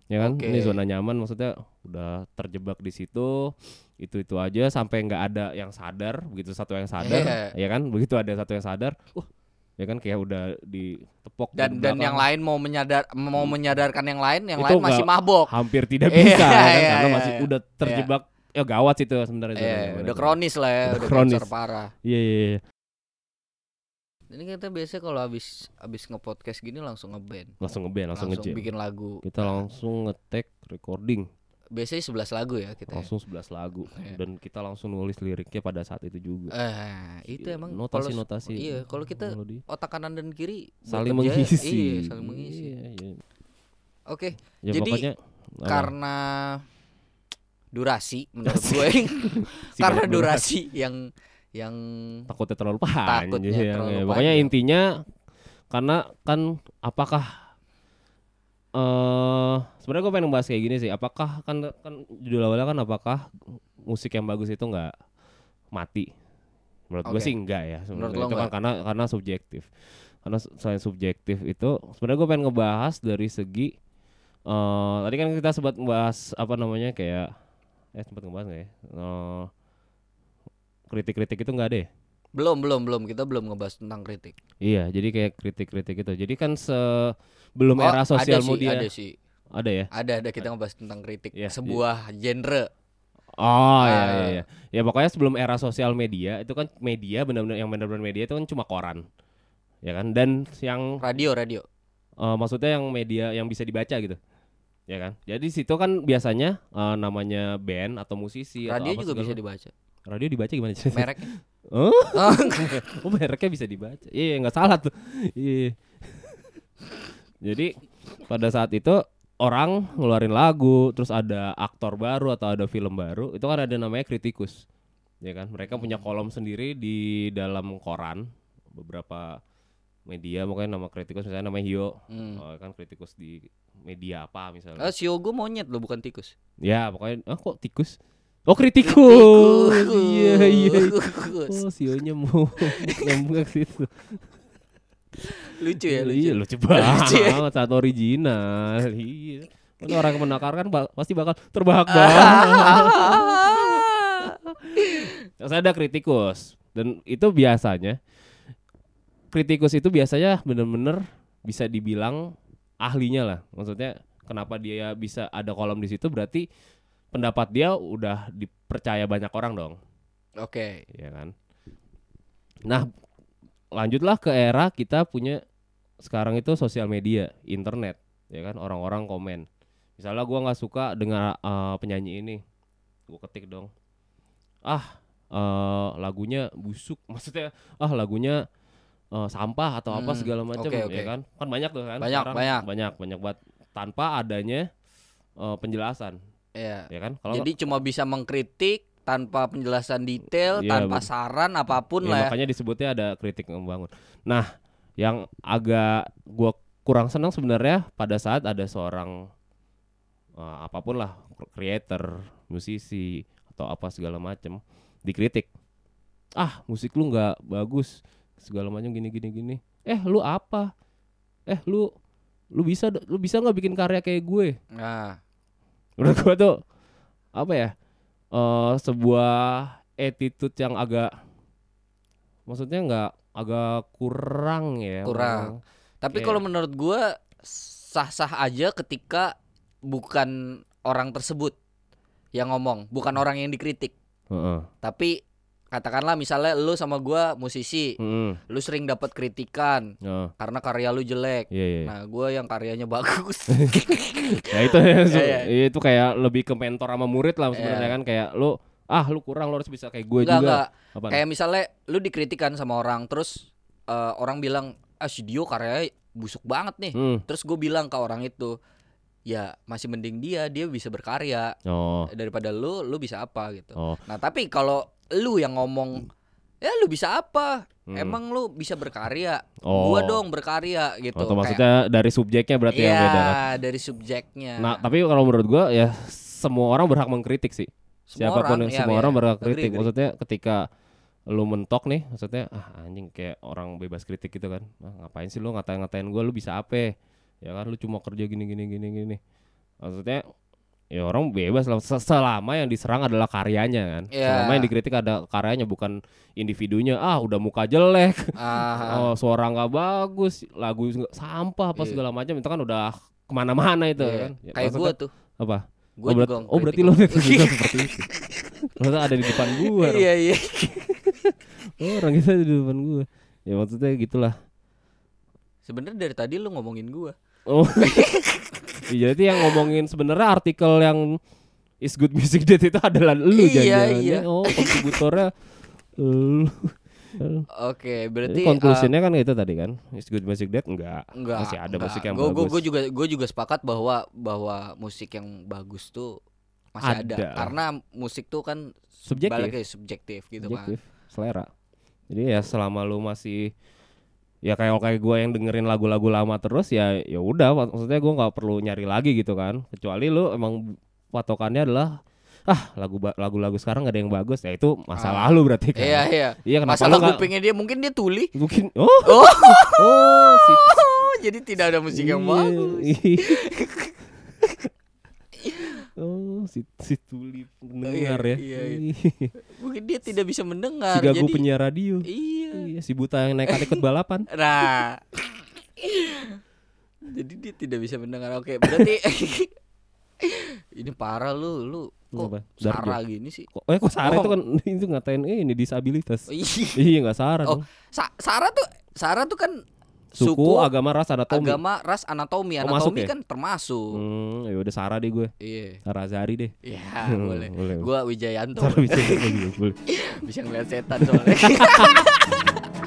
ya kan Oke. ini zona nyaman maksudnya udah terjebak di situ itu itu aja sampai nggak ada yang sadar begitu satu yang sadar Iya. ya kan begitu ada satu yang sadar uh ya kan kayak udah ditepok dan dan yang lain mau menyadar mau menyadarkan yang lain yang Itu lain masih mabok hampir tidak Iya, bisa ya kan? iya, karena iya, masih iya. udah terjebak ya gawat sih itu sebenarnya eh nyaman udah kronis lah ya Udah udah kronis. parah iya iya iya ini kita biasa kalau habis habis nge-podcast gini langsung ngeband. Langsung ngeband langsung, langsung ngejam. bikin lagu. Kita langsung ngetek recording. Biasanya 11 lagu ya kita ya? langsung 11 lagu. Iya. dan kita langsung nulis liriknya pada saat itu juga. Eh itu emang notasi kalau- notasi. iya kalau kita melodi. otak kanan dan kiri saling mengisi. iya saling mengisi. Iya, iya. oke ya Jadi, pokoknya karena durasi menurut gue. Karena durasi yang yang takutnya terlalu panjang Takutnya ya, terlalu ya. pokoknya panjang. intinya karena kan apakah eh sebenarnya gue pengen bahas kayak gini sih apakah kan kan judul awalnya kan apakah musik yang bagus itu nggak mati menurut gue Oke. sih enggak ya Menurut sebenarnya itu kan karena karena subjektif karena selain subjektif itu sebenarnya gue pengen ngebahas dari segi eh tadi kan kita sempat ngebahas apa namanya kayak eh sempat ngebahas nggak ya Eh, kritik-kritik itu nggak ada ya belum belum belum kita belum ngebahas tentang kritik Iya, jadi kayak kritik-kritik itu. Jadi kan sebelum Oh, era sosial ada sih, media ada sih ada ya. ada ada kita ngebahas tentang kritik Iya, sebuah genre Oh iya Ah. iya iya. Ya pokoknya sebelum era sosial media itu kan media benar-benar yang benar-benar media itu kan cuma koran. Ya kan? Dan yang radio radio eh, maksudnya yang media yang bisa dibaca gitu. Ya kan? Jadi situ kan biasanya eh, namanya band atau musisi atau radio apa juga bisa dibaca Radio dibaca gimana sih? mereknya Oh, Oh, oh mereknya bisa dibaca. Iya, nggak salah tuh. Iya. Jadi pada saat itu orang ngeluarin lagu, terus ada aktor baru atau ada film baru, itu kan ada namanya kritikus. Ya kan? Mereka punya kolom sendiri di dalam koran beberapa media makanya nama kritikus misalnya namanya Hio Hmm. oh, kan kritikus di media apa misalnya Ah, Sio gue monyet lo bukan tikus. ya pokoknya ah kok tikus oh kritikus. Iya iya Tikus. oh sionya mau nyambung ke situ. Lucu ya, lucu. iya lucu. Lucu ya. banget. Saat original. Iya. Kan orang yang menakarkan ba- pasti bakal terbahak-bahak Terus ada kritikus. Dan itu biasanya kritikus itu biasanya bener-bener bisa dibilang ahlinya lah. Maksudnya kenapa dia bisa ada kolom di situ? Berarti pendapat dia udah dipercaya banyak orang dong, Oke. ya kan? Nah, lanjutlah ke era kita punya sekarang itu sosial media, internet, ya kan? Orang-orang komen. Misalnya gua nggak suka dengan eh, penyanyi ini, gua ketik dong. Ah, eh, lagunya busuk, maksudnya ah lagunya eh, sampah atau apa Hmm, segala macam, oke, oke. ya kan? Kan banyak tuh kan? Banyak, sekarang. banyak. banyak, banyak banget tanpa adanya eh, penjelasan, Iya. ya kan? Kalau Jadi cuma bisa mengkritik tanpa penjelasan detail, Iya, tanpa saran apa pun Ya, lah ya. makanya disebutnya ada kritik membangun. Nah, yang agak gua kurang senang sebenarnya pada saat ada seorang eh, apa pun lah creator, musisi atau apa segala macam dikritik. Ah, musik lu nggak bagus, segala macam gini gini gini. Eh, lu apa? Eh, lu lu bisa lu bisa nggak bikin karya kayak gue? Nah, menurut gua tuh apa ya eh sebuah attitude yang agak maksudnya nggak agak kurang ya Kurang. tapi Kayak- kalau menurut gua sah-sah aja ketika bukan orang tersebut yang ngomong, bukan orang yang dikritik. Heeh. Tapi katakanlah misalnya lu sama gua musisi, Mm-mm. lu sering dapat kritikan Heeh. karena karya lu jelek. Iya iya. Nah, gua yang karyanya bagus. Ya itu ya, su- Iya, iya, itu kayak lebih ke mentor sama murid lah sebenarnya Iya. kan kayak lu ah lu kurang lu harus bisa kayak gue Enggak, juga. enggak. Kayak misalnya lu dikritikan sama orang, terus eh, orang bilang, "Ah, si Dio karyanya busuk banget nih." Hmm. Terus gue bilang ke orang itu, "Ya, masih mending dia, dia bisa berkarya Oh. daripada lu, lu bisa apa gitu." Oh. Nah, tapi kalau lu yang ngomong, "Ya, lu bisa apa? Hmm. Emang lu bisa berkarya? Oh. Gua dong berkarya." gitu. Oh, tuh maksudnya dari subjeknya berarti Iya, yang beda kan. dari subjeknya. Nah, tapi kalau menurut gua ya semua orang berhak mengkritik sih. Semua siapa pun orang, iya, semua iya. orang berhak Agree, kritik. agree. Maksudnya ketika lu mentok nih, maksudnya ah anjing kayak orang bebas kritik gitu kan. Ah, ngapain sih lu ngatain-ngatain gua lu bisa apa? Ya kan lu cuma kerja gini gini gini gini. Maksudnya ya orang bebas lah Se- selama yang diserang adalah karyanya kan. Iya. Selama yang dikritik ada karyanya bukan individunya. Ah, udah muka jelek. Ah, Oh, suara nggak bagus, lagu sampah apa Iya. segala macam itu kan udah ke mana-mana itu iya. kan. Ya, Kayak gua tuh. apa? Gua oh, berat- juga oh berarti lo juga seperti itu. Ada di depan gua. Ram. Iya, iya. Oh, orang kita di depan gua. Ya maksudnya gitulah. Sebenarnya dari tadi lu ngomongin gua. Oh. Iya, jadi yang ngomongin sebenarnya artikel yang is good music date itu adalah lu Iya, jangan iya. Oh, kontributornya lu. Oke, Jadi berarti conclusionnya kan itu tadi kan. Is good music date enggak. uh, enggak. Masih ada enggak. musik yang Gua- bagus. Gua juga gua juga sepakat bahwa bahwa musik yang bagus tuh masih ada. Ada. Karena musik tuh kan Subjektif. balik subjektif gitu subjektif, kan. selera. Jadi ya selama lu masih ya kayak kayak gue yang dengerin lagu-lagu lama terus ya ya udah mak- maksudnya gue nggak perlu nyari lagi gitu kan kecuali lu emang patokannya adalah ah lagu lagu-lagu sekarang gak ada yang bagus ya itu masa Ah. lalu berarti kan Iya, iya. iya kenapa Masalah lu nggak- kupingnya dia mungkin dia tuli. mungkin oh Oh, oh si jadi tidak ada musik yang iya, bagus. iya. oh si si tuli pendengar ya iya, Mungkin dia tidak bisa mendengar. si gagu jadi penyiar radio Iya. iya si buta yang naik ikut balapan Nah. Jadi dia tidak bisa mendengar. Oke, berarti ini parah lu, lu Apa? kok Dark Sarah gini sih? Kok- Eh kok Sarah Oh. itu kan itu ngatain eh, ini disabilitas. Oh, iya. iya nggak Sarah Oh, dong. Sa- Sarah tuh Sarah tuh kan Suku, suku, agama, ras, anatomi. agama, ras, anatomi. Oh, masuk Anatomi ya? kan termasuk. Hmm, ya udah Sarah deh gue. Iya. Sarah Azari deh. Iya, boleh. boleh. Gua Wijayanto. Sarah bisa boleh. bisa ngeliat setan soalnya.